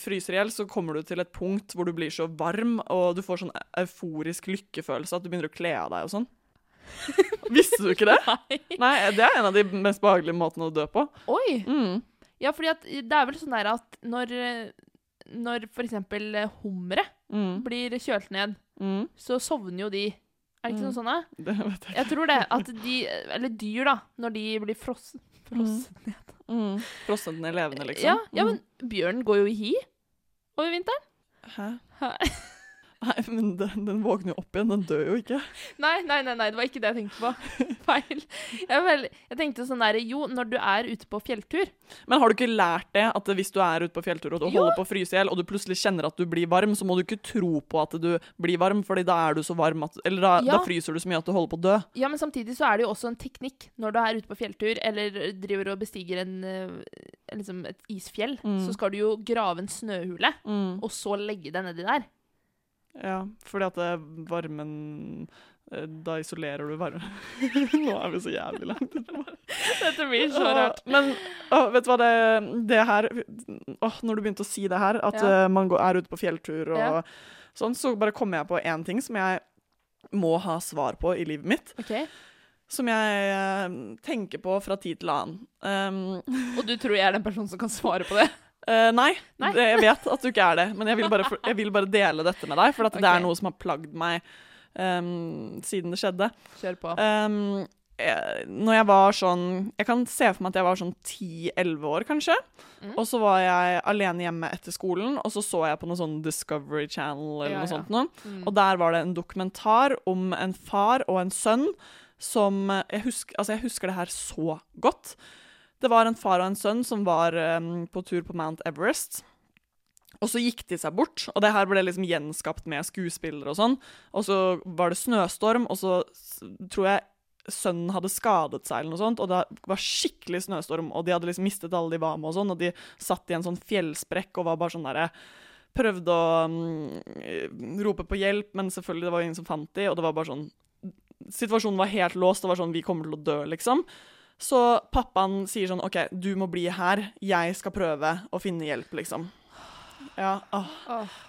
fryser i hjel, så kommer du til et punkt hvor du blir så varm, og du får sånn euforisk lykkefølelse at du begynner å kle av deg og sånn. Visste du ikke det? Nei. Nei, det er en av de mest behagelige måtene å dø på. Oi! Mm. Ja, fordi at det er vel sånn der at når, eh, når for eksempel eh, humre Mm. blir kjølt ned, Mm. så sovner jo de. Er det ikke Mm. noe sånn, da? Det vet jeg. Jeg tror det. At de, eller dyr, da, når de blir frossen frosset ned. Mm. Frosset den i levende, liksom. Ja, ja, men bjørnen går jo i hi over vinteren. Hæ? Hæ? Nei, men den, den våkner jo opp igjen. Den dør jo ikke. Nei, nei, nei, nei, det var ikke det jeg tenkte på. Feil. Jeg, vel, jeg tenkte sånn der, jo, når du er ute på fjelltur Men har du ikke lært det, at hvis du er ute på fjelltur og du holder på å fryse i hjel, og du plutselig kjenner at du blir varm, så må du ikke tro på at du blir varm, fordi da er du så varm at Eller da, Ja. da fryser du så mye at du holder på å dø. Ja, men samtidig så er det jo også en teknikk når du er ute på fjelltur, eller driver og bestiger en, eh, liksom et isfjell, Mm. så skal du jo grave en snøhule, Mm. og så legge deg nedi der. Ja, fordi at varmen eh, Da isolerer du varmen. Nå er vi så jævlig langt ute. Dette blir rart Men å, vet du hva, det, det her å, Når du begynte å si det her, at Ja. eh, man går, er ute på fjelltur og Ja. sånn, så bare kom jeg på én ting som jeg må ha svar på i livet mitt. Okay. Som jeg eh, tenker på fra tid til annen. Um, Og du tror jeg er den personen som kan svare på det? Eh, nei, Nei. Det, jeg vet at du ikke er det, men jeg vil bare, jeg vil bare dele dette med deg, for at det er noe som har plagd meg um, siden det skjedde. Kjør på. Um, jeg, når jeg var sånn Jeg kan se for meg at jeg var sånn 10-11 år, kanskje. Mm. Og så var jeg alene hjemme etter skolen, og så så jeg på noe sånn Discovery Channel eller Ja, noe ja. noe. Mm. Og der var det en dokumentar om en far og en sønn som eh, jeg husker, altså jeg husker det her så godt. Det var en far og en sønn som var um, på tur på Mount Everest. Og så gikk de seg bort, og det her ble liksom gjenskapt med skuespillere og sånn. Og så var det snøstorm, og så tror jeg sønnen hadde skadet seg eller noe sånt, og det var skikkelig snøstorm, og de hadde liksom mistet alle de var med og sånn, og de satt i en sånn fjellsprekk og var bare sånn derre Prøvde å um, rope på hjelp, men selvfølgelig det var ingen som fant de, og det var bare sånn Situasjonen var helt låst, det var sånn Vi kommer til å dø, liksom. Så pappaen sier sånn OK, du må bli her. Jeg skal prøve å finne hjelp, liksom. Ja. Åh.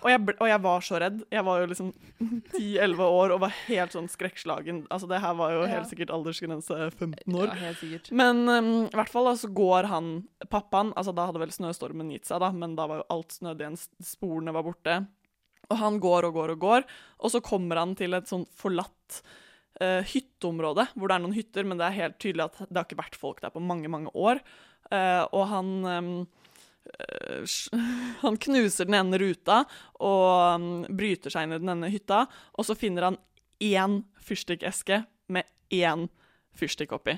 Og, jeg, og jeg var så redd. Jeg var jo liksom 10-11 år og var helt sånn skrekkslagen. Altså, det her var jo helt sikkert aldersgrense 15 år. Ja, helt. Men um, i hvert fall så går han, pappaen altså Da hadde vel snøstormen gitt seg, da, men da var jo alt snødd igjen, sporene var borte. Og han går og går og går, og så kommer han til et sånn forlatt eh, hytteområde, hvor det er noen hytter, men det er helt tydelig at det har ikke vært folk der på mange, mange år. Uh, og han um, Han knuser den ene ruta og um, bryter seg inn i den ene hytta, og så finner han én fyrstikkeske med én fyrstikk oppi.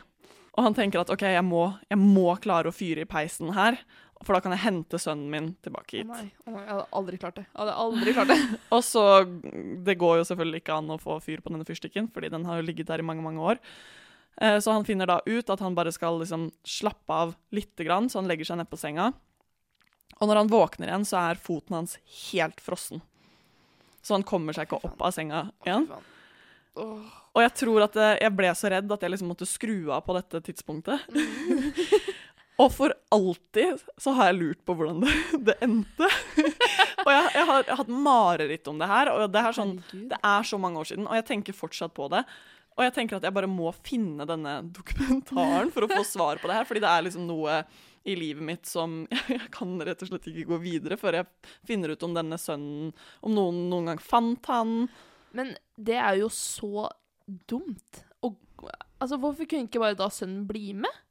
Og han tenker at OK, jeg må, jeg må klare å fyre i peisen her, for da kan jeg hente sønnen min tilbake Å hit. nei, å nei, jeg hadde aldri klart det. Jeg hadde aldri klart det. Og så Det går jo selvfølgelig ikke an å få fyr på denne fyrstikken, fordi den har jo ligget der i mange, mange år. Eh, Så han finner da ut at han bare skal liksom slappe av lite grann, så han legger seg ned på senga. Og når han våkner igjen, så er foten hans helt frossen. så han kommer seg ikke opp av senga igjen. Og jeg tror at eh, jeg ble så redd at jeg liksom måtte skru av på dette tidspunktet. og for alltid så har jeg lurt på hvordan det, det endte. og jeg, jeg, har, jeg har hatt mareritt om det her, og det er, sånn, det er så mange år siden, og jeg tenker fortsatt på det. Og jeg tenker at jeg bare må finne denne dokumentaren for å få svar på det her, fordi det er liksom noe i livet mitt som jeg kan rett og slett ikke gå videre før jeg finner ut om denne sønnen Om noen noen gang fant han. Men det er jo så dumt. Og, altså, hvorfor kunne ikke bare da sønnen bli med?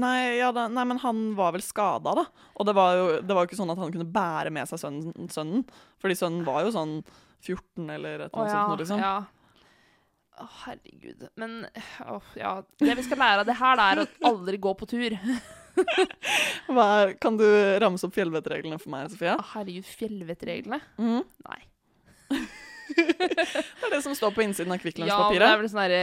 Nei, ja, da, nei, men han var vel skada, da. Og det var jo det var jo ikke sånn at han kunne bære med seg sønnen, sønnen. Fordi sønnen var jo sånn 14 eller et eller annet sånt. Liksom. ja. Å, herregud. Men å, ja. Det vi skal lære av det her, da, er å aldri gå på tur. Hva kan du ramse opp fjellvettreglene for meg, Sofia? Å, herregud, fjellvettreglene? Mm. Nei. Det er det som står på innsiden av Kvikk Ja, det er vel sånn herre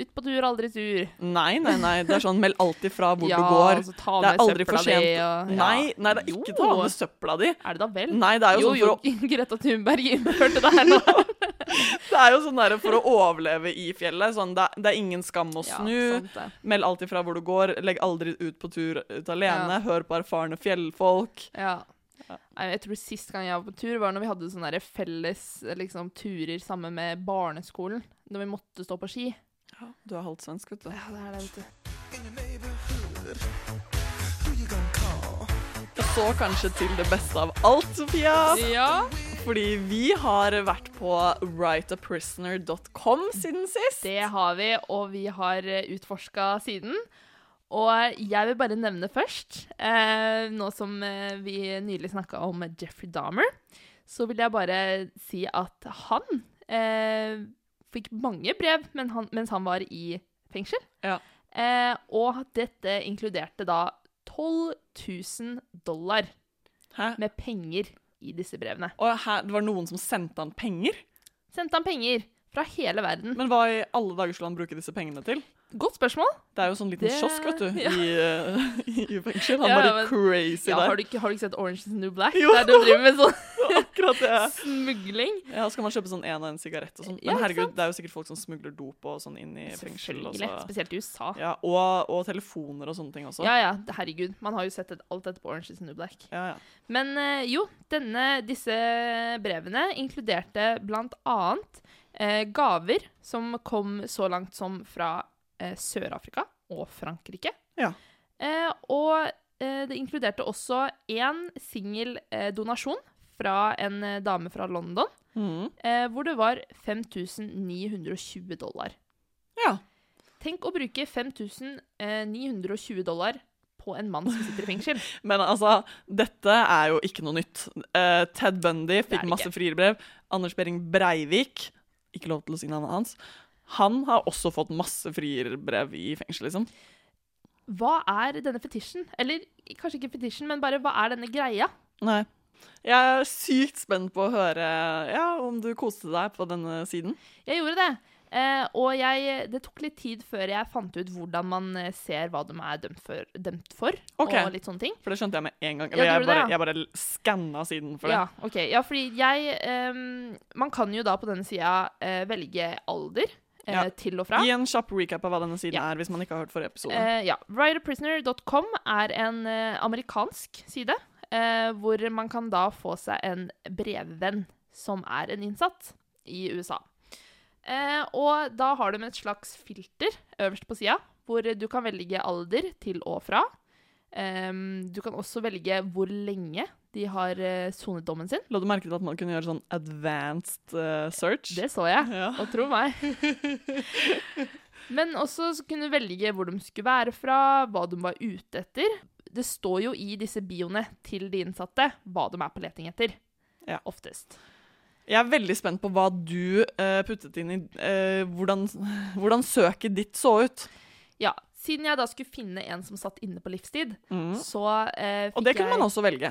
Ut på tur, aldri tur. Nei, nei, nei. Det er sånn meld alltid fra hvor ja, du går. altså, ta Det er aldri for sent. og- Nei, nei, det er ikke Jo. ta med søpla di. Er det da vel? Nei, det er jo, jo, sånn for å jo, Greta Thunberg innførte det her nå. Det er jo sånn der for å overleve i fjellet. Sånn, det, er, det er ingen skam å snu. Ja. Meld alltid fra hvor du går. Legg aldri ut på tur ut alene. Hør på erfarne fjellfolk. Ja. Ja. Jeg tror sist gang jeg var på tur, var når vi hadde sånne felles liksom, turer sammen med barneskolen. Når vi måtte stå på ski. Du er halvt svensk, vet du. Ja, det er det, vet du. Og så kanskje til det beste av alt, Sofia. Ja. Fordi vi har vært på writeaprisoner.com siden sist. Det har vi, og vi har utforska siden. Og jeg vil bare nevne først, eh, nå som eh, vi nylig snakka om Jeffrey Dahmer, så vil jeg bare si at han eh, fikk mange brev men han, mens han var i fengsel. Ja. Eh, og dette inkluderte da 12 000 dollar Hæ? med penger i disse brevene. Og her, det var noen som sendte han penger? Sendte han penger fra hele verden. Men hva i alle dager skulle han bruke disse pengene til? Godt spørsmål. Det er jo sånn liten Det- kiosk, vet du, ja. i, uh, i fengsel. Han Ja, bare men- crazy Ja, har, der. du ikke, har du ikke sett Orange is the New Black? Jo. Der du driver med sånn Akkurat det. smugling. Ja, så kan man kjøpe sånn en og en sigarett og sånn. Men herregud, det er jo sikkert folk som smugler dop og sånn inn i fengsel. Og, Selvfølgelig. så. Spesielt i USA. ja, og, og telefoner og sånne ting også. Ja, ja, herregud. Man har jo sett et, alt dette på Orange is the New Black. Ja, ja. Men uh, jo, denne, disse brevene inkluderte blant annet uh, gaver som kom så langt som fra Sør-Afrika og Frankrike. Ja. Eh, og eh, det inkluderte også én singel eh, donasjon fra en eh, dame fra London, mm. eh, hvor det var 5920 dollar. ja. Tenk å bruke 5920 dollar på en mann som sitter i fengsel. Men altså, dette er jo ikke noe nytt. Uh, Ted Bundy fikk masse frierbrev. Anders Behring Breivik Ikke lov til å si navnet hans. Han har også fått masse frierbrev i fengsel, liksom. Hva er denne fetisjen? Eller kanskje ikke fetisjen, men bare hva er denne greia? Nei. Jeg er sykt spent på å høre ja, om du koste deg på denne siden. Jeg gjorde det. Eh, og jeg, det tok litt tid før jeg fant ut hvordan man eh, ser hva de er dømt for, dømt for Ok. og litt sånne ting. For det skjønte jeg med en gang. Eller ja, jeg, bare, det, ja. bare skanna siden for det. Ja, ok. Ja, fordi jeg eh, Man kan jo da på denne sida eh, velge alder Ja. til og fra. Gi en kjapp recap av hva denne siden Ja. er, hvis man ikke har hørt forrige episode. Uh, ja. Writerprisoner.com er en eh, amerikansk side uh, hvor man kan da få seg en brevvenn som er en innsatt i USA. Uh, og da har de et slags filter øverst på sida, hvor du kan velge alder til og fra. Um, du kan også velge hvor lenge de har eh, sonet dommen sin. La du merke til at man kunne gjøre sånn advanced uh, search? Det så jeg. Ja. Og tro meg. Men også så kunne velge hvor de skulle være fra, hva de var ute etter. Det står jo i disse bioene til de innsatte hva de er på leting etter. Ja. Oftest. Jeg er veldig spent på hva du uh, puttet inn i uh, hvordan, hvordan søket ditt så ut. Ja, Siden jeg da skulle finne en som satt inne på livstid, Mm. så eh, fikk Og det kunne jeg man også velge.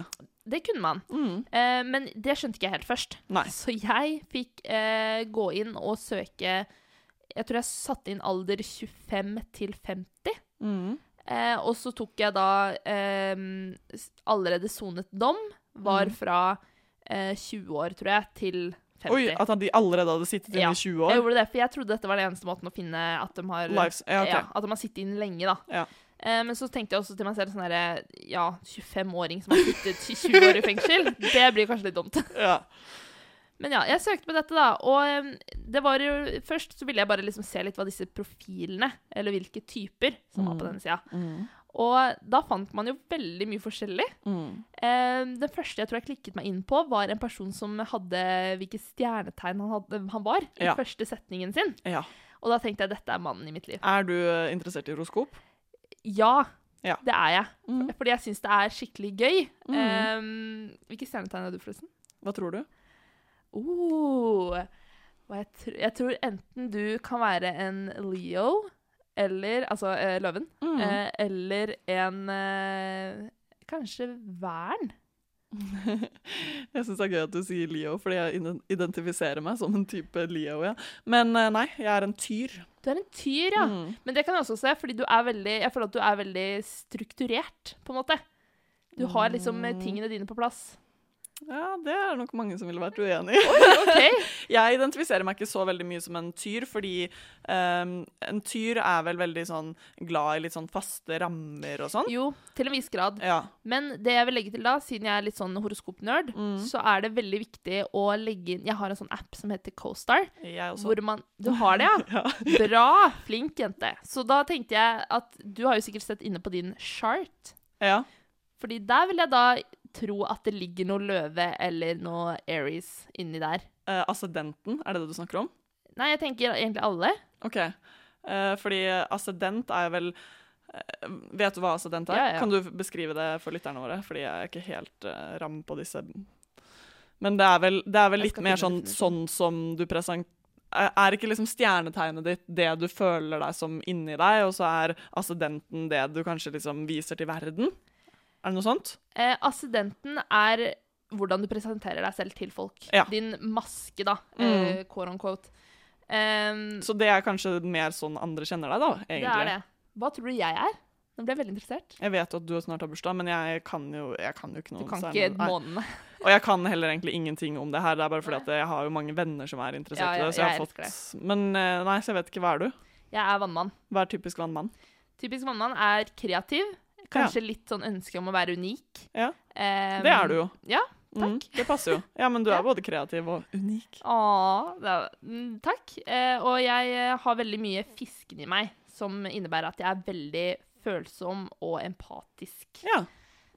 Det kunne man. Mm. Eh, men det skjønte ikke jeg helt først. Nei. Så jeg fikk eh, gå inn og søke Jeg tror jeg satte inn alder 25 til 50. Mm. Eh, og så tok jeg da eh, allerede sonet dom. Var Mm. fra eh, 20 år, tror jeg, til 50. Oi, at de allerede hadde sittet inne Ja, i 20 år? Jeg gjorde det, for jeg trodde dette var den eneste måten å finne at de har Lives, ja, ok. at de har sittet inne lenge, da. Eh, men så tenkte jeg også til meg selv sånn herre Ja, 25-åring som har sittet 20 år i fengsel, det blir kanskje litt dumt. Ja. Men ja, jeg søkte på dette, da. Og eh, det var jo Først så ville jeg bare liksom se litt hva disse profilene, eller hvilke typer, som var på denne sida. Mm. Og da fant man jo veldig mye forskjellig. Mm. Eh, den første jeg tror jeg klikket meg inn på, var en person som hadde hvilket stjernetegn han, hadde, han var i Ja. første setningen sin. ja. Og da tenkte jeg dette er mannen i mitt liv. Er du eh, interessert i horoskop? Ja, Ja. det er jeg. Mm. Fordi jeg syns det er skikkelig gøy. Mm. Um, hvilke stjernetegn er du, forresten? Hva tror du? Oh, hva jeg, tr jeg tror enten du kan være en Leo, eller Altså eh, løven. Mm. Eh, eller en eh, Kanskje Vern? Jeg syns det er gøy at du sier Leo, fordi jeg identifiserer meg som en type Leo. ja. Men eh, nei, jeg er en tyr. Du er en tyr, ja. Mm. Men det kan jeg også se, fordi du er veldig Jeg føler at du er veldig strukturert, på en måte. Du har liksom eh, Mm. tingene dine på plass. Ja, det er nok mange som ville vært uenig i. Okay. Jeg identifiserer meg ikke så veldig mye som en tyr, fordi um, en tyr er vel veldig sånn glad i litt sånn faste rammer og sånn. Jo, til en viss grad. Ja. Men det jeg vil legge til da, siden jeg er litt sånn horoskopnerd, Mm. så er det veldig viktig å legge inn Jeg har en sånn app som heter CoStar, Jeg også. hvor man Du har det, ja? Ja. Bra! Flink jente. Så da tenkte jeg at du har jo sikkert sett inne på din chart. ja. Fordi der vil jeg da tro at det ligger noe løve eller noe Aries inni der. Uh, ascendenten, er det det du snakker om? Nei, jeg tenker egentlig alle. OK. Uh, fordi ascendent er vel uh, Vet du hva ascendent er? Ja, ja. Kan du beskrive det for lytterne våre? Fordi jeg er ikke helt uh, ram på disse. Men det er vel, det er vel litt mer sånn, sånn som du presenterer Er er ikke liksom stjernetegnet ditt det du føler deg som inni deg, og så er ascendenten det du kanskje liksom viser til verden? Er det noe sånt? Eh, Ascendenten er hvordan du presenterer deg selv til folk. Ja. Din maske, da. Mm. Eh, quote on quote. Um, Så det er kanskje mer sånn andre kjenner deg, da, det er det. Hva tror du jeg er? Nå ble jeg veldig interessert. Jeg vet at du snart har bursdag, men jeg kan jo, jeg kan jo ikke Du kan ikke månene. månedene. Og jeg kan heller egentlig ingenting om det her. Det er bare fordi at jeg har jo mange venner som er interessert Ja, ja, i det. Så jeg jeg har fått... Det. Men eh, nei, så jeg vet ikke. Hva er du? Jeg er vannmann. Hva er typisk vannmann? Typisk vannmann er kreativ. Kanskje litt sånn ønske om å være unik. Ja. Um, Det er du jo. Ja, Mm, det passer jo. Ja, men du er både kreativ og unik. Det er, mm, takk. Eh, og jeg eh, har veldig mye fisken i meg, som innebærer at jeg er veldig følsom og empatisk. Ja.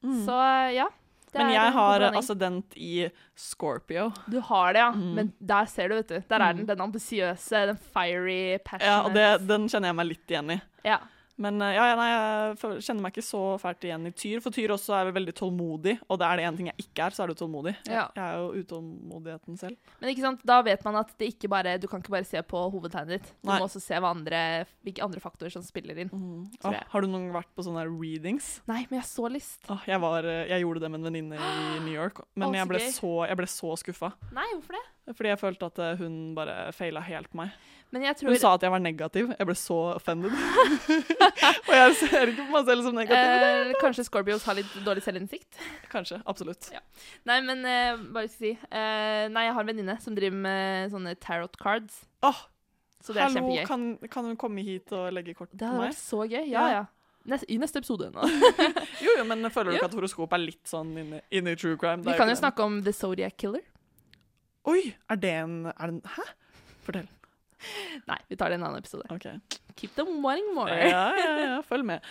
Mm. Så ja. men jeg har ascendent i Scorpio. Du har det, ja. Mm. Men der ser du, vet du. Der er Mm. den. Den ambisiøse, den fiery, passionate. Ja, og det, Den kjenner jeg meg litt igjen i. Ja. Men eh, ja, ja, nei, jeg kjenner meg ikke så fælt igjen i Tyr, for Tyr også er vel veldig tålmodig, og det er det én ting jeg ikke er, så er du tålmodig. Ja. jeg er jo utålmodigheten selv. Men ikke sant, da vet man at bare, du kan ikke bare se på hovedtegnet ditt. Du Nei. må også se andre, hvilke andre faktorer som spiller inn. Mm. Ah, har du noen gang vært på sånne readings? Nei, men jeg så lyst. Ah, jeg, var, eh, jeg gjorde det med en venninne i New York, men oh, jeg, ble så, jeg ble så skuffa. Nei, hvorfor det? Fordi jeg følte at eh, hun bare feila helt på meg. Tror Hun sa at jeg var negativ. Jeg ble så offended. og jeg ser ikke på meg selv som negativ. eh, Kanskje Scorpios har litt dårlig selvinnsikt? Kanskje. Absolutt. Ja. Nei, men eh, hva skal jeg si? Eh, nei, jeg har en venninne som driver med sånne tarot cards. Oh, Så det er hallo, kjempegøy. kan, kan hun komme hit og legge kort Det på hadde meg? vært så gøy. Ja, Ja. Neste, I neste episode. nå. Jo, jo, men føler du ikke at horoskop er litt sånn inne, inne i true crime? Vi kan jo snakke om The Zodiac Killer. Oi, er det en, er det en Hæ? Fortell. Nei, vi tar det i en annen episode. OK. Keep them wanting more. Ja, ja, ja, følg med.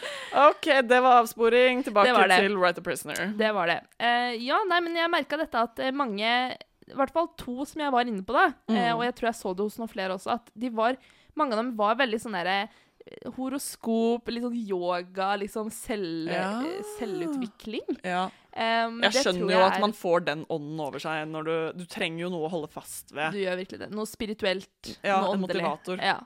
OK, det var avsporing. Tilbake var til Write a Prisoner. Det var det. Uh, ja, nei, men jeg merka dette at eh, mange I hvert fall to som jeg var inne på, da, mm. uh, og jeg tror jeg så det hos noen flere også, at de var Mange av dem var veldig sånn derre eh, Horoskop, litt sånn yoga, sånn selv, Ja. selvutvikling. Ja. Um, Jeg skjønner tror jo at er- man får den ånden over seg når du Du trenger jo noe å holde fast ved. Du gjør virkelig det. Noe spirituelt, Ja, noe en åndelig. motivator. Ja.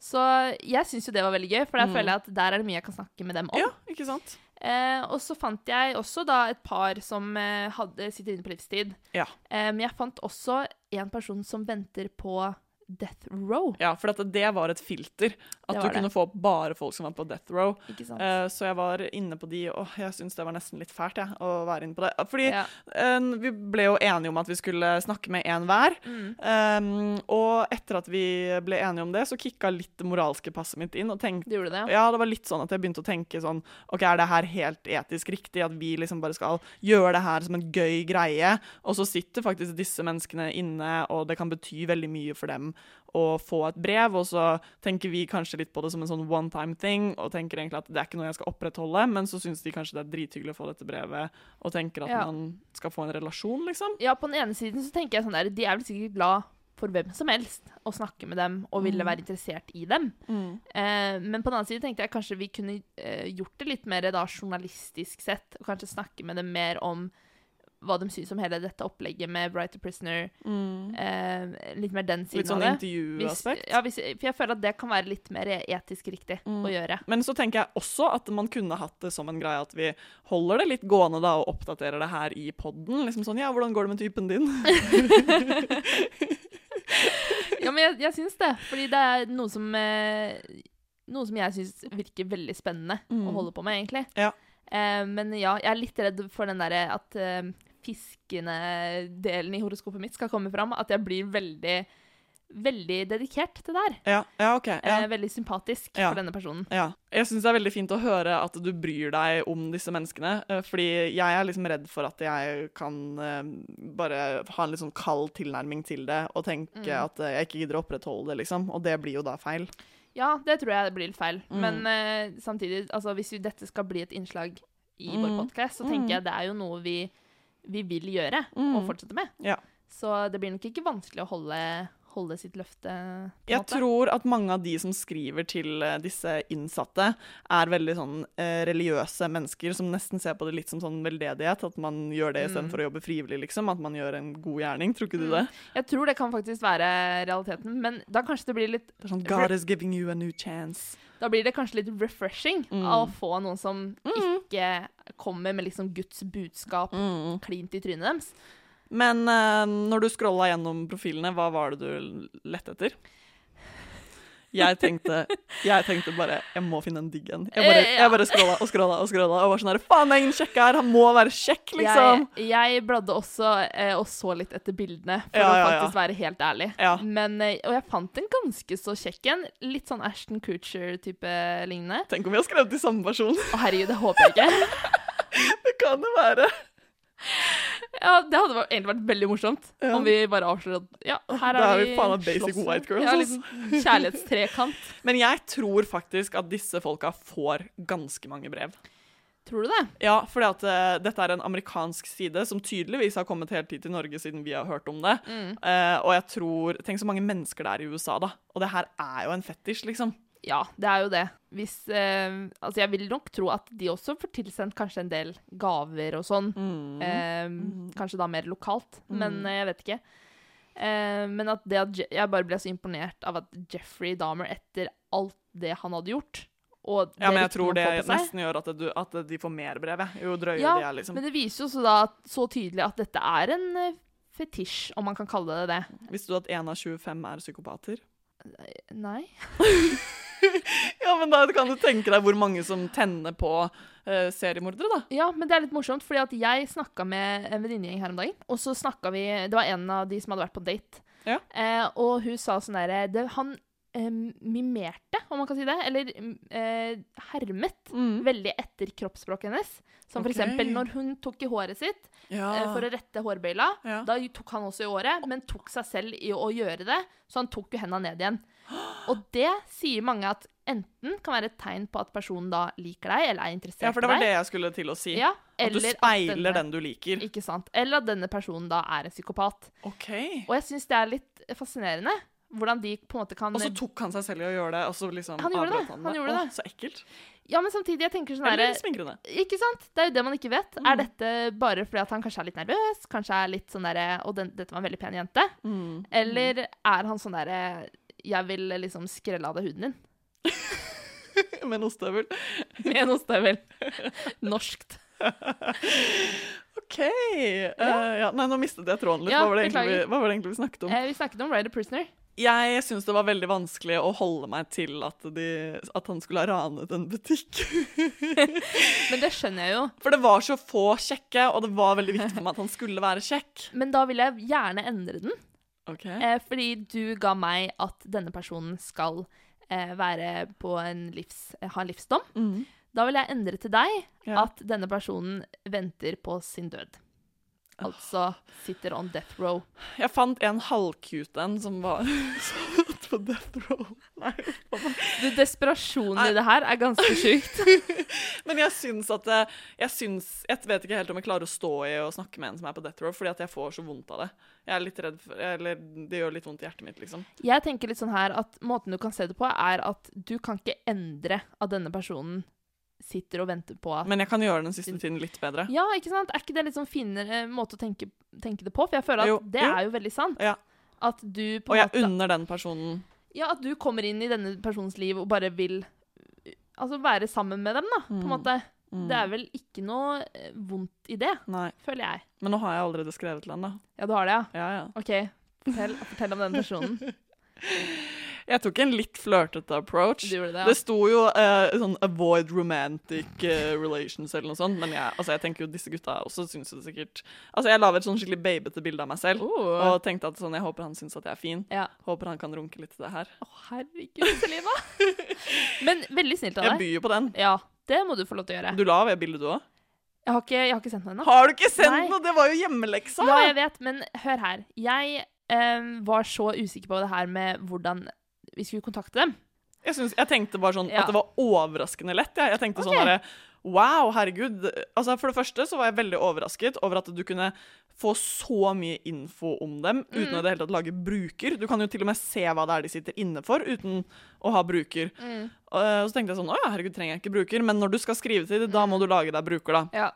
Så jeg syns jo det var veldig gøy, for der Mm. føler jeg at der er det mye jeg kan snakke med dem om. Ja, ikke sant? Eh, og så fant jeg også da et par som eh, hadde sitter inne på livstid. Ja. Eh, men jeg fant også en person som venter på death row. Ja, for at det var et filter. At du det. kunne få bare folk som var på death row. Eh, så jeg var inne på de, og jeg syns det var nesten litt fælt, jeg, å være inne på det. Fordi ja. uh, vi ble jo enige om at vi skulle snakke med én hver. Mm. Um, og etter at vi ble enige om det, så kicka litt det moralske passet mitt inn. og tenkte det, ja. ja, det var litt sånn at jeg begynte å tenke sånn OK, er det her helt etisk riktig at vi liksom bare skal gjøre det her som en gøy greie? Og så sitter faktisk disse menneskene inne, og det kan bety veldig mye for dem å få et brev, og så tenker vi kanskje litt på det som en sånn one time thing, og tenker egentlig at det er ikke noe jeg skal opprettholde, men så syns de kanskje det er drithyggelig å få dette brevet, og tenker at Ja. man skal få en relasjon, liksom. Ja, på den ene siden så tenker jeg sånn der, de er vel sikkert glad for hvem som helst å snakke med dem og ville Mm. være interessert i dem. Eh, men på den annen side tenkte jeg kanskje vi kunne eh, gjort det litt mer da journalistisk sett, og kanskje snakke med dem mer om hva de syns om hele dette opplegget med Bright to Prisoner. Eh, litt mer den siden Litt sånn av det. Intervjuaspekt. ja, hvis, for jeg føler at det kan være litt mer etisk riktig Mm. å gjøre. Men så tenker jeg også at man kunne hatt det som en greie at vi holder det litt gående da, og oppdaterer det her i podden. Liksom sånn, ja, hvordan går det med typen din? Ja, men jeg, jeg syns det. Fordi det er noe som eh, Noe som jeg syns virker veldig spennende Mm. å holde på med, egentlig. Ja. Eh, men ja, jeg er litt redd for den derre at eh, fiskende delen i horoskopet mitt skal komme fram. At jeg blir veldig Veldig dedikert til det her. Ja, ja ok. Ja. Eh, veldig sympatisk for denne personen. Ja. Jeg syns det er veldig fint å høre at du bryr deg om disse menneskene. eh, Fordi jeg er liksom redd for at jeg kan eh, bare ha en litt sånn kald tilnærming til det og tenke Mm. at jeg ikke gidder å opprettholde det, liksom. Og det blir jo da feil. Ja, det tror jeg blir litt feil. Mm. Men uh, samtidig, altså, hvis dette skal bli et innslag i vår Mm. podkast, så Mm. tenker jeg det er jo noe vi, vi vil gjøre Mm. og fortsette med. Ja. Så det blir nok ikke vanskelig å holde, holde sitt løfte. på Jeg måte. tror at mange av de som skriver til eh, disse innsatte, er veldig sånn eh, religiøse mennesker som nesten ser på det litt som sånn veldedighet. At man gjør det Mm. istedenfor å jobbe frivillig, liksom. At man gjør en god gjerning. Tror ikke du Mm. det? Jeg tror det kan faktisk være realiteten, men da kanskje det blir litt Det sånn God is giving you a new chance. Da blir det kanskje litt refreshing Mm. av å få noen som Mm. ikke kommer med liksom Guds budskap Mm. klint i trynet deres. Men uh, når du scrolla gjennom profilene, hva var det du lette etter? Jeg tenkte, jeg tenkte bare Jeg må finne en digg en. Jeg bare, Eh, jeg bare scrolla og scrolla og scrolla og var sånn her Faen, det er ingen kjekke her! Han må være kjekk, liksom! Jeg, jeg bladde også eh, og så litt etter bildene, for Ja, å ja, ja. faktisk være helt ærlig. Men, eh, og jeg fant en ganske så kjekk en. Litt sånn Ashton Kutcher-type lignende. Tenk om vi har skrevet til samme person. Å herregud, det håper jeg ikke. Det kan det være. Ja, Det hadde egentlig vært veldig morsomt Ja. om vi bare avslører at ja, her er vi vi faen meg basic slåssen. white girls, Ja, liksom kjærlighetstrekant. Men jeg tror faktisk at disse folka får ganske mange brev. Tror du det? Ja, for at eh, dette er en amerikansk side som tydeligvis har kommet helt hit til Norge siden vi har hørt om det. Mm. Uh, og jeg tror Tenk så mange mennesker det er i USA, da. Og det her er jo en fetisj, liksom. Ja, det er jo det. Hvis eh, Altså, jeg vil nok tro at de også får tilsendt kanskje en del gaver og sånn. Mm. Eh, Kanskje da mer lokalt, men Mm. eh, jeg vet ikke. Eh, men at det at Je jeg bare ble så imponert av at Jeffrey Dahmer, etter alt det han hadde gjort og ja, men jeg tror det nesten gjør at, du, at de får mer brev. Jo drøyere Ja, de er, liksom. Men det viser jo så da at- så tydelig at dette er en eh, fetisj, om man kan kalle det det. Visste du at én av 25 er psykopater? Nei? Ja, men da kan du tenke deg hvor mange som tenner på uh, seriemordere, da. Ja, men det er litt morsomt, fordi at jeg snakka med en venninnegjeng her om dagen. Og så snakka vi Det var en av de som hadde vært på date. Ja. Eh, og hun sa sånn derre Han mimerte, om man kan si det, eller eh, hermet veldig etter kroppsspråket hennes. Som for Ok. eksempel når hun tok i håret sitt Ja. eh, for å rette hårbøyla. Ja. Da tok han også i håret, men tok seg selv i å gjøre det, så han tok jo henda ned igjen. Og det sier mange at enten kan være et tegn på at personen da liker deg, eller er interessert i deg. ja, for det var det jeg skulle til å si. Ja, at du speiler speiler denne- den du liker. Ikke sant? Eller at denne personen da er en psykopat. OK. Og jeg syns det er litt fascinerende hvordan de på en måte kan Og så tok han seg selv i å gjøre det, og så liksom Han gjorde det, han gjorde det. Åh. Så ekkelt. Ja, men samtidig, jeg tenker sånn Eller smingrende. Ikke sant? Det er jo det man ikke vet. Mm. Er dette bare fordi at han kanskje er litt nervøs? Kanskje er litt sånn derre Og den, dette var en veldig pen jente. Mm. Eller er han sånn derre Jeg vil liksom skrelle av deg huden din. Med en ostehøvel. Med en ostehøvel. Norskt. OK. uh, ja, nei, nå mistet jeg tråden litt. Ja, hva, var det egentlig vi, hva var det egentlig vi snakket om? Eh, vi snakket om Rider Prisoner. Jeg syns det var veldig vanskelig å holde meg til at, de, at han skulle ha ranet en butikk. Men det skjønner jeg jo. For det var så få kjekke, og det var veldig viktig for meg at han skulle være kjekk. Men da vil jeg gjerne endre den. Okay. Eh, fordi du ga meg at denne personen skal eh, være på en livs, ha en livsdom. Mm. Da vil jeg endre til deg Ja. at denne personen venter på sin død. Altså sitter on death row. Jeg fant en halvcute en som var satt på death row. Nei. Du, desperasjonen i det her er ganske sjukt. Men jeg syns at det, jeg syns Jeg vet ikke helt om jeg klarer å stå i og snakke med en som er på death row, fordi at jeg får så vondt av det. Jeg er litt redd for Eller det gjør litt vondt i hjertet mitt, liksom. Jeg tenker litt sånn her at måten du kan se det på, er at du kan ikke endre at denne personen sitter og venter på at Men jeg kan gjøre den siste tiden litt bedre. Ja, ikke sant? Er ikke det litt sånn finere måte å tenke, tenke det på? For jeg føler at Jo, det jo. er jo veldig sant. Ja. At du på Og jeg måte unner den personen Ja, at du kommer inn i denne personens liv og bare vil Altså være sammen med dem, da, på en Mm. måte. mm. Det er vel ikke noe eh, vondt i det, Nei. føler jeg. Men nå har jeg allerede skrevet til henne. Ja, du har det, ja? Ja, ja. OK. Fortell, fortell om den personen. Jeg tok en litt flørtete approach. Det, gjorde det, ja? sto jo eh, sånn 'avoid romantic eh, relations' eller noe sånt, men jeg, altså, jeg tenker jo disse gutta også syns det sikkert Altså, jeg la ved et sånn skikkelig babete bilde av meg selv, uh. og tenkte at sånn, jeg håper han syns at jeg er fin. Ja. Håper han kan runke litt til det her. Å, herregud, Selina. Men veldig snilt av deg. Jeg byr på den. Ja, det må du få lov til å gjøre. Du la ved bildet, du òg? Jeg har ikke, jeg har ikke sendt den ennå. Har du ikke sendt Nei. noe?! Det var jo hjemmeleksa! Ja, jeg vet, men hør her. Jeg um, var så usikker på det her med hvordan vi skulle kontakte dem. Jeg, synes, jeg tenkte bare sånn Ja. at det var overraskende lett. Jeg, jeg tenkte okay. sånn derre Wow, herregud. Altså, for det første så var jeg veldig overrasket over at du kunne få så mye info om dem uten Mm. å det hele tatt lage bruker. Du kan jo til og med se hva det er de sitter inne for, uten å ha bruker. Mm. Og så tenkte jeg sånn Å ja, herregud, trenger jeg ikke bruker? Men når du skal skrive til dem, da må du lage deg bruker, da. Ja.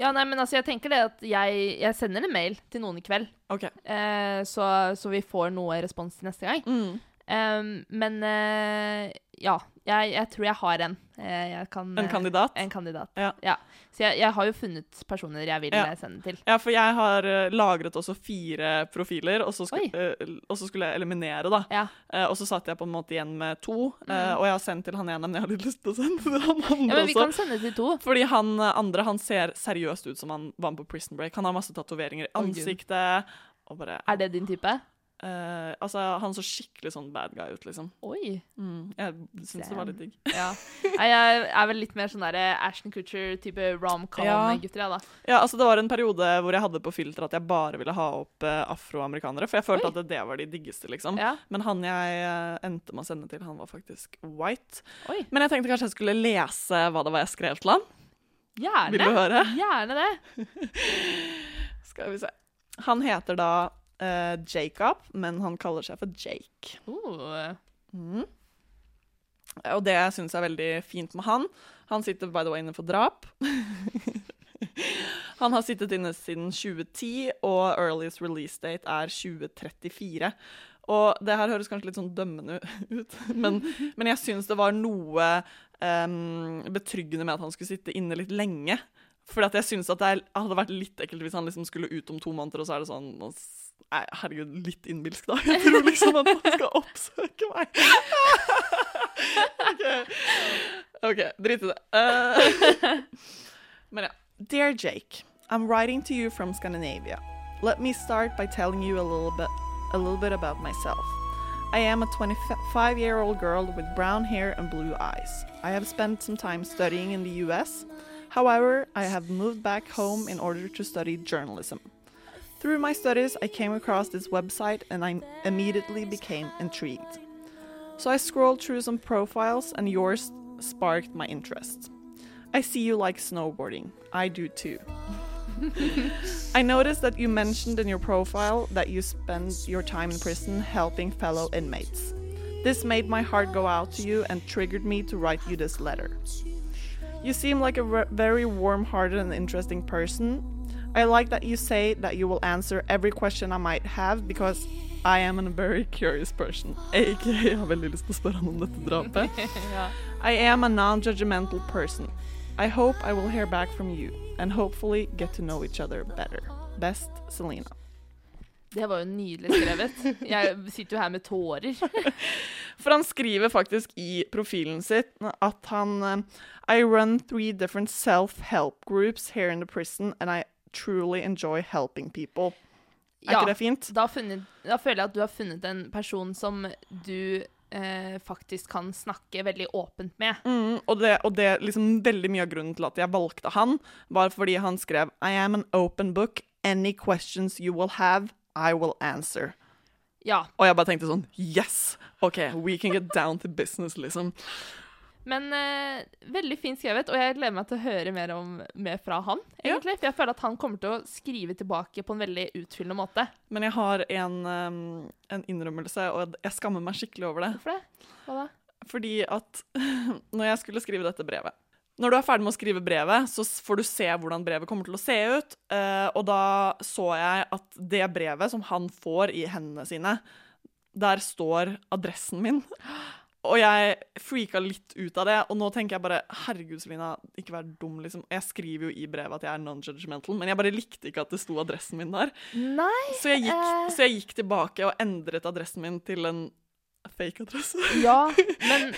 ja, nei, men altså, jeg tenker det at jeg, jeg sender en mail til noen i kveld, OK. eh, så, så vi får noe respons til neste gang. Mm. Em, men uh, ja, jeg, jeg tror jeg har en. Eh, jeg kan, En eh, kandidat? En kandidat. Ja. Så jeg, jeg har jo funnet personer jeg vil Ja. sende til. Ja, for jeg har lagret også fire profiler, og så, sku, Oi. eh, og så skulle jeg eliminere, da. Ja. Og så satt jeg på en måte igjen med to, Mm. og jeg har sendt til han ene, men jeg litt lyst til å sende til han andre ja, men vi også. kan sende til to. Fordi han andre han ser seriøst ut som han var med på Prison Break. Han har masse tatoveringer i ansiktet. Bare Er det din type? Eh, Altså, han så skikkelig sånn bad guy ut, liksom. Oi. Mm, jeg syns det var litt digg. Ja. Jeg er vel litt mer sånn derre Ashton Kutcher-type rom-com-gutter, ja da. Ja, altså Det var en periode hvor jeg hadde på filter at jeg bare ville ha opp uh, afroamerikanere. For jeg følte Oi. at det, det var de diggeste, liksom. Ja. Men han jeg eh, endte med å sende til, han var faktisk white. Oi. Men jeg tenkte kanskje jeg skulle lese hva det var jeg skrev til han. Gjerne. Vil du høre? Gjerne det. Skal vi se. Han heter da eh, Jacob, men han kaller seg for Jake. Uh. Mm. Og det syns jeg er veldig fint med han. Han sitter by the way inne for drap. han har sittet inne siden 2010, og earliest release date er 2034. Og det her høres kanskje litt sånn dømmende ut, men, men jeg syns det var noe um, betryggende med at han skulle sitte inne litt lenge. Fordi at jeg syns at det hadde vært litt ekkelt hvis han liksom skulle ut om to måneder, og så er det sånn Nei, herregud, litt innbilsk, da. Jeg tror liksom at han skal oppsøke meg. OK, okay drit i det. Uh, men ja. Dear Jake, I'm writing to you from Scandinavia. Let me start by telling you a little bit, a little bit about myself. I am a 25 year old girl with brown hair and blue eyes. I have spent some time studying in the US. However, I have moved back home in order to study journalism. Through my studies, I came across this website and I immediately became intrigued. So I scrolled through some profiles and yours sparked my interest. I see you like snowboarding. I do too. I noticed that you mentioned in your profile that you spend your time in prison helping fellow inmates. This made my heart go out to you and triggered me to write you this letter. You seem like a very warm hearted and interesting person. I like that you say that you will answer every question I might have because I am a very curious person. Aka, jeg har veldig lyst til å spørre han om dette drapet. ja. I am a non judgmental person. I hope I will hear back from you and hopefully get to know each other better. Best, Selena. Det var jo nydelig skrevet. Jeg sitter jo her med tårer. For han skriver faktisk i profilen sitt at han eh, I run three different self-help groups here in the prison, and I truly enjoy helping people. Er Ja, ikke det fint? da, funnet, da føler jeg at du har funnet en person som du eh, faktisk kan snakke veldig åpent med. Mm, og det, og det liksom veldig mye av grunnen til at jeg valgte han, var fordi han skrev I am an open book. Any questions you will have, I will answer. Ja, Og jeg bare tenkte sånn Yes! OK, we can get down to business, liksom. Men eh, veldig fint skrevet, og jeg gleder meg til å høre mer, om, mer fra han. egentlig, For jeg føler at han kommer til å skrive tilbake på en veldig utfyllende måte. Men jeg har en, um, en innrømmelse, og jeg skammer meg skikkelig over det. Hvorfor det? Hva da? Fordi at når jeg skulle skrive dette brevet Når du er ferdig med å skrive brevet, så får du se hvordan brevet kommer til å se ut. eh, og da så jeg at det brevet som han får i hendene sine, der står adressen min. Og jeg freaka litt ut av det, og nå tenker jeg bare Herregud, Selina, ikke vær dum, liksom. Jeg skriver jo i brevet at jeg er non-judgmental, men jeg bare likte ikke at det sto adressen min der. Nei Så jeg gikk, Eh. så jeg gikk tilbake og endret adressen min til en fake adresse. Ja, men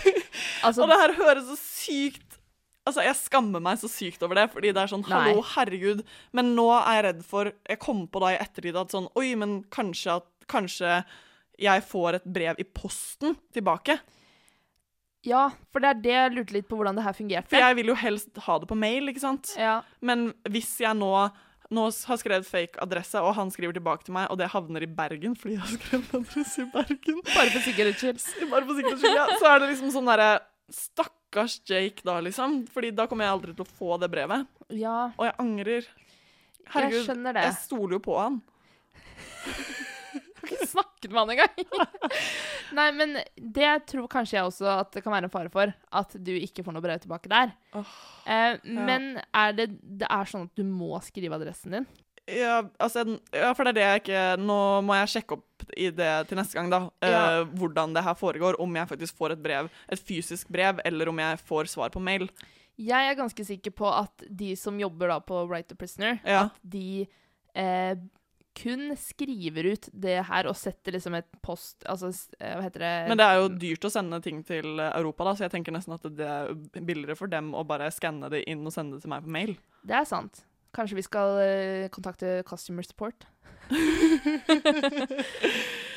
altså Og det her høres så sykt Altså, Jeg skammer meg så sykt over det, fordi det er sånn Nei. Hallo, herregud. Men nå er jeg redd for Jeg kom på da i ettertid at sånn Oi, men kanskje at Kanskje jeg får et brev i posten tilbake. Ja, for det er det jeg lurte litt på hvordan det her fungerte. For jeg vil jo helst ha det på mail, ikke sant? Ja, Men hvis jeg nå nå har skrevet fake adresse, og han skriver tilbake til meg, og det havner i Bergen fordi jeg har skrevet adresse i Bergen Bare for sikkerhets skyld. Bare for sikkerhets skyld, ja. Så er det liksom sånn derre Stakkars Jake, da, liksom. Fordi da kommer jeg aldri til å få det brevet. Ja, Og jeg angrer. jeg Herregud, skjønner det. jeg stoler jo på han. ikke snakket med han engang. Nei, men det tror kanskje jeg også at det kan være en fare for. At du ikke får noe brev tilbake der. Oh, Eh, Men er det, det er sånn at du må skrive adressen din? Ja, altså, ja, for det er det jeg ikke Nå må jeg sjekke opp i det til neste gang, da. Ja. Uh, hvordan det her foregår. Om jeg faktisk får et brev, et fysisk brev, eller om jeg får svar på mail. Jeg er ganske sikker på at de som jobber da på Right to Prisoner, Ja. at de eh, kun skriver ut det her og setter liksom et post Altså, eh, hva heter det Men det er jo dyrt å sende ting til Europa, da, så jeg tenker nesten at det er billigere for dem å bare skanne det inn og sende det til meg på mail. Det er sant. Kanskje vi skal eh, kontakte Customer Support.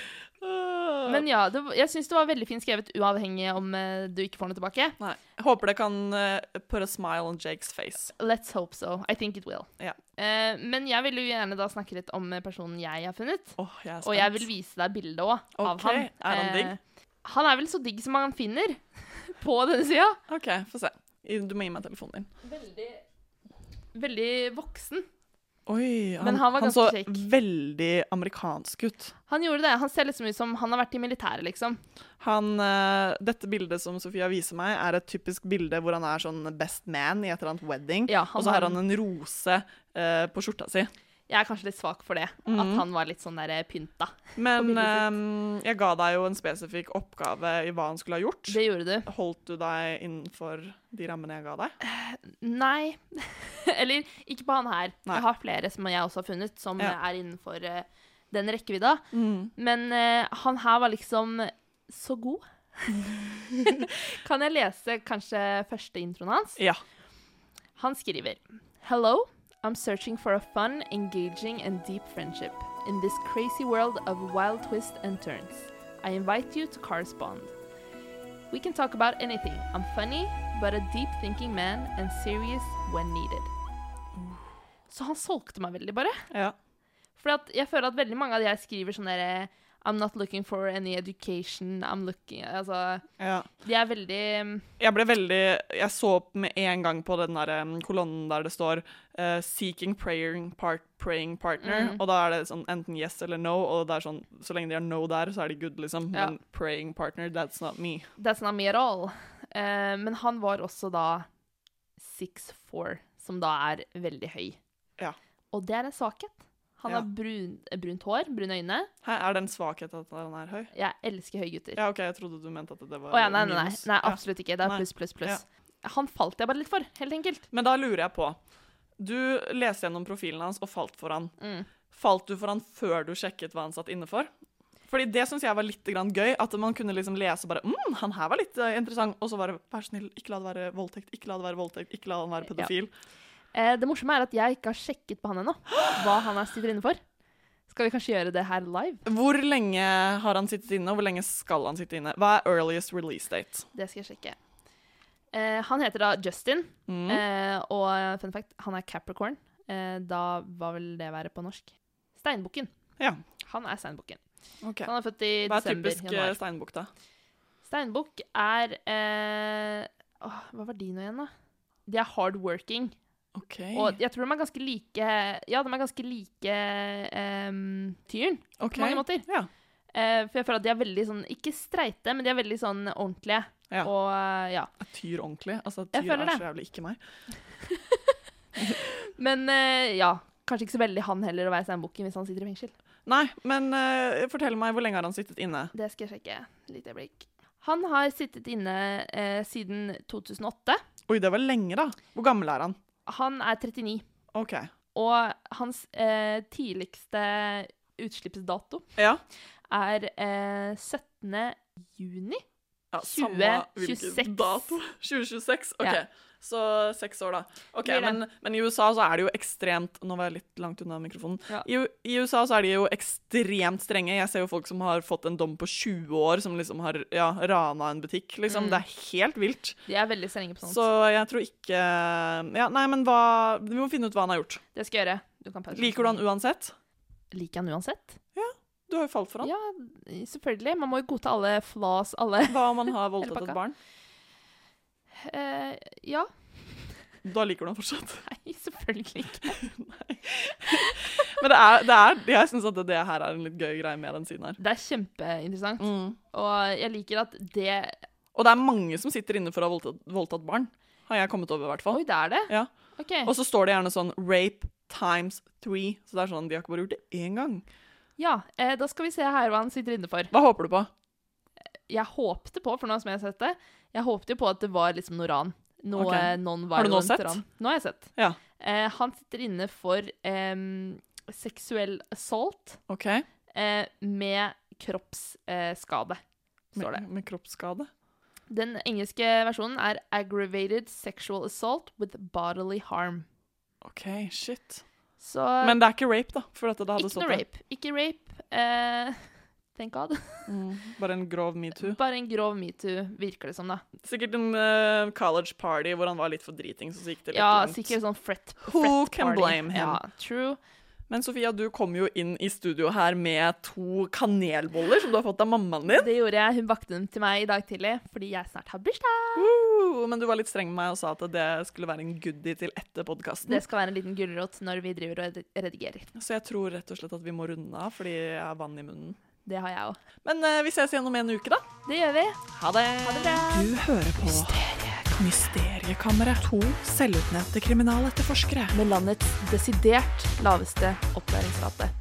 Men ja, det, jeg syns det var veldig fint skrevet, uavhengig om eh, du ikke får noe tilbake. Nei. Jeg håper det kan uh, put a smile on Jakes face. Let's hope so. I think it will. Ja. Eh, men jeg vil jo gjerne da snakke litt om eh, personen jeg har funnet. Åh, jeg er spent. Og jeg vil vise deg bildet òg, av Ok, han. er han digg? Eh, han er vel så digg som man finner på denne sida. OK, få se. Du må gi meg telefonen din. Veldig, veldig voksen. Oi, han, Men han var så kjekk. veldig amerikansk ut. Han gjorde det. Han ser liksom ut som han har vært i militæret, liksom. Han, uh, dette bildet som Sofia viser meg, er et typisk bilde hvor han er sånn best man i et eller annet wedding. Ja, og så har han en rose uh, på skjorta si. Jeg er kanskje litt svak for det. At Mhm. han var litt sånn der eh, pynta. Men eh, jeg ga deg jo en spesifikk oppgave i hva han skulle ha gjort. Det gjorde du. Holdt du deg innenfor de rammene jeg ga deg? Nei. Eller ikke på han her. Nei. Jeg har flere som jeg også har funnet, som Ja. er innenfor uh, den rekkevidda. Mm. Men uh, han her var liksom så god. kan jeg lese kanskje første introen hans? Ja. Han skriver Hello, I'm searching for a fun, engaging and deep friendship. In this crazy world of wild twists and turns, I invite you to correspond. We can talk about anything. I'm funny, but a deep thinking man and serious when needed. Så han solgte meg veldig, bare. ja. For jeg føler at veldig mange av de jeg skriver sånn derre I'm not looking for any education. I'm looking Altså, ja. de er veldig Jeg ble veldig Jeg så opp med en gang på den der um, kolonnen der det står uh, 'seeking praying, part, praying partner', mm. og da er det sånn enten yes eller no, og det er sånn Så lenge de har no der, så er de good, liksom. Ja. Men 'praying partner', that's not me. That's not me at all. Uh, men han var også da 6'4, som da er veldig høy. Ja. Og det er en svakhet. Han Ja. har brun, brunt hår, brune øyne. Hæ, er det en svakhet at han er høy? Jeg elsker høye gutter. Ja, OK, jeg trodde du mente at det var oh, ja, nei, nei, nei, nei, absolutt ikke. Det er pluss, pluss, pluss, pluss. Han falt jeg bare litt for, helt enkelt. Men da lurer jeg på Du leste gjennom profilen hans og falt for han. Mm. Falt du for han før du sjekket hva han satt inne for? Fordi det syns jeg var litt grann gøy. At man kunne liksom lese bare mm, han her var litt eh, interessant. Og så bare vær snill, ikke la det være voldtekt, ikke la det være voldtekt, ikke la han være pedofil. Eh, det morsomme er at jeg ikke har sjekket på han ennå, hva han er sitter inne for. Skal vi kanskje gjøre det her live? Hvor lenge har han sittet inne, og hvor lenge skal han sitte inne? Hva er earliest release date? Det skal jeg sjekke. Eh, han heter da Justin, Mm. eh, og fun fact, han er Capricorn. Eh, da hva vil det være på norsk? Steinbukken. Ja, Han er steinbukken. Okay. Han er født i desember. Hva er desember. typisk eh, januar. steinbukk, da? Steinbukk er eh, åh, Hva var de nå igjen, da? De er hardworking. OK. Og jeg tror de er ganske like Ja, de er ganske like um, tyren okay. på mange måter. Ja. Uh, for jeg føler at de er veldig sånn Ikke streite, men de er veldig sånn ordentlige. Ja. Og uh, ja. Er Tyr ordentlig? Altså, tyr er det. så jævlig ikke meg. Men uh, ja. Kanskje ikke så veldig han heller å være steinbukken hvis han sitter i fengsel. Nei, men fortell meg, hvor lenge har han sittet inne? Det skal jeg sjekke. Litt øyeblikk. Han har sittet inne siden 2008. Oi, det var lenge, da. Hvor gammel er han? Han er 39. OK. Og hans eh, tidligste utslippsdato Ja. er eh, 17. juni. ja 20, samme hvilken Dato. 2026? OK. Ja. Så seks år, da. Ok, men, men i USA så er det jo ekstremt Nå var jeg litt langt unna mikrofonen. Ja. I, I USA så er de jo ekstremt strenge. Jeg ser jo folk som har fått en dom på 20 år, som liksom har ja, rana en butikk. Liksom. Mm. Det er helt vilt. De er veldig strenge på sånt. Så jeg tror ikke Ja, nei, men hva Vi må finne ut hva han har gjort. Det skal jeg gjøre. Du kan pause. Liker du han uansett? Liker han uansett? Ja. Du har jo falt for han. Ja, selvfølgelig. Man må jo godta alle flaws, alle Hva om han har voldtatt et barn? Eh, Ja. Da liker du han fortsatt. Nei, selvfølgelig ikke. Men det er, det er jeg syns at det, det her er en litt gøy greie med den siden her. Det er kjempeinteressant. Mm. Og jeg liker at det Og det er mange som sitter inne for å ha voldtatt, voldtatt barn. Har jeg kommet over, i hvert fall. Oi, det er det? Ja. Okay. Og så står det gjerne sånn 'rape times three'. Så det er sånn, de har ikke bare gjort det én gang. Ja, eh, da skal vi se her hva han sitter inne for. Hva håper du på? Jeg håpte på, for nå som jeg har sett det, jeg håpte jo på at det var liksom noe ran. Noe Ok. eh, Har du nå sett? ran. Nå har jeg sett. Ja. Eh, han sitter inne for eh, seksuell assault okay. eh, med kroppsskade, står det. Med, med kroppsskade? Den engelske versjonen er 'aggravated sexual assault with bodily harm'. OK, shit. Så Men det er ikke rape, da? For dette det hadde ikke stått noe rape. Ikke rape. Eh, thank God. Mm, bare en grov metoo. Bare en grov metoo, virker det som, da. Sikkert en uh, college party hvor han var litt for driting, så gikk det litt Ja, langt. sikkert sånn fret, Who fret can party. blame him? Ja, true. Men Sofia, du kom jo inn i studio her med to kanelboller som du har fått av mammaen din. Det gjorde jeg. Hun bakte dem til meg i dag tidlig fordi jeg snart har bursdag. Uh, Men du var litt streng med meg og sa at det skulle være en goodie til etter podkasten. Det skal være en liten gulrot når vi driver og redigerer. Så jeg tror rett og slett at vi må runde av, fordi jeg har vann i munnen. Det har jeg òg. Men uh, vi ses igjen om en uke, da. Det gjør vi. Ha det. Ha det bra. Du hører på Mysteriekammeret. To selvutnevnte kriminaletterforskere. Med landets desidert laveste oppklaringsrate.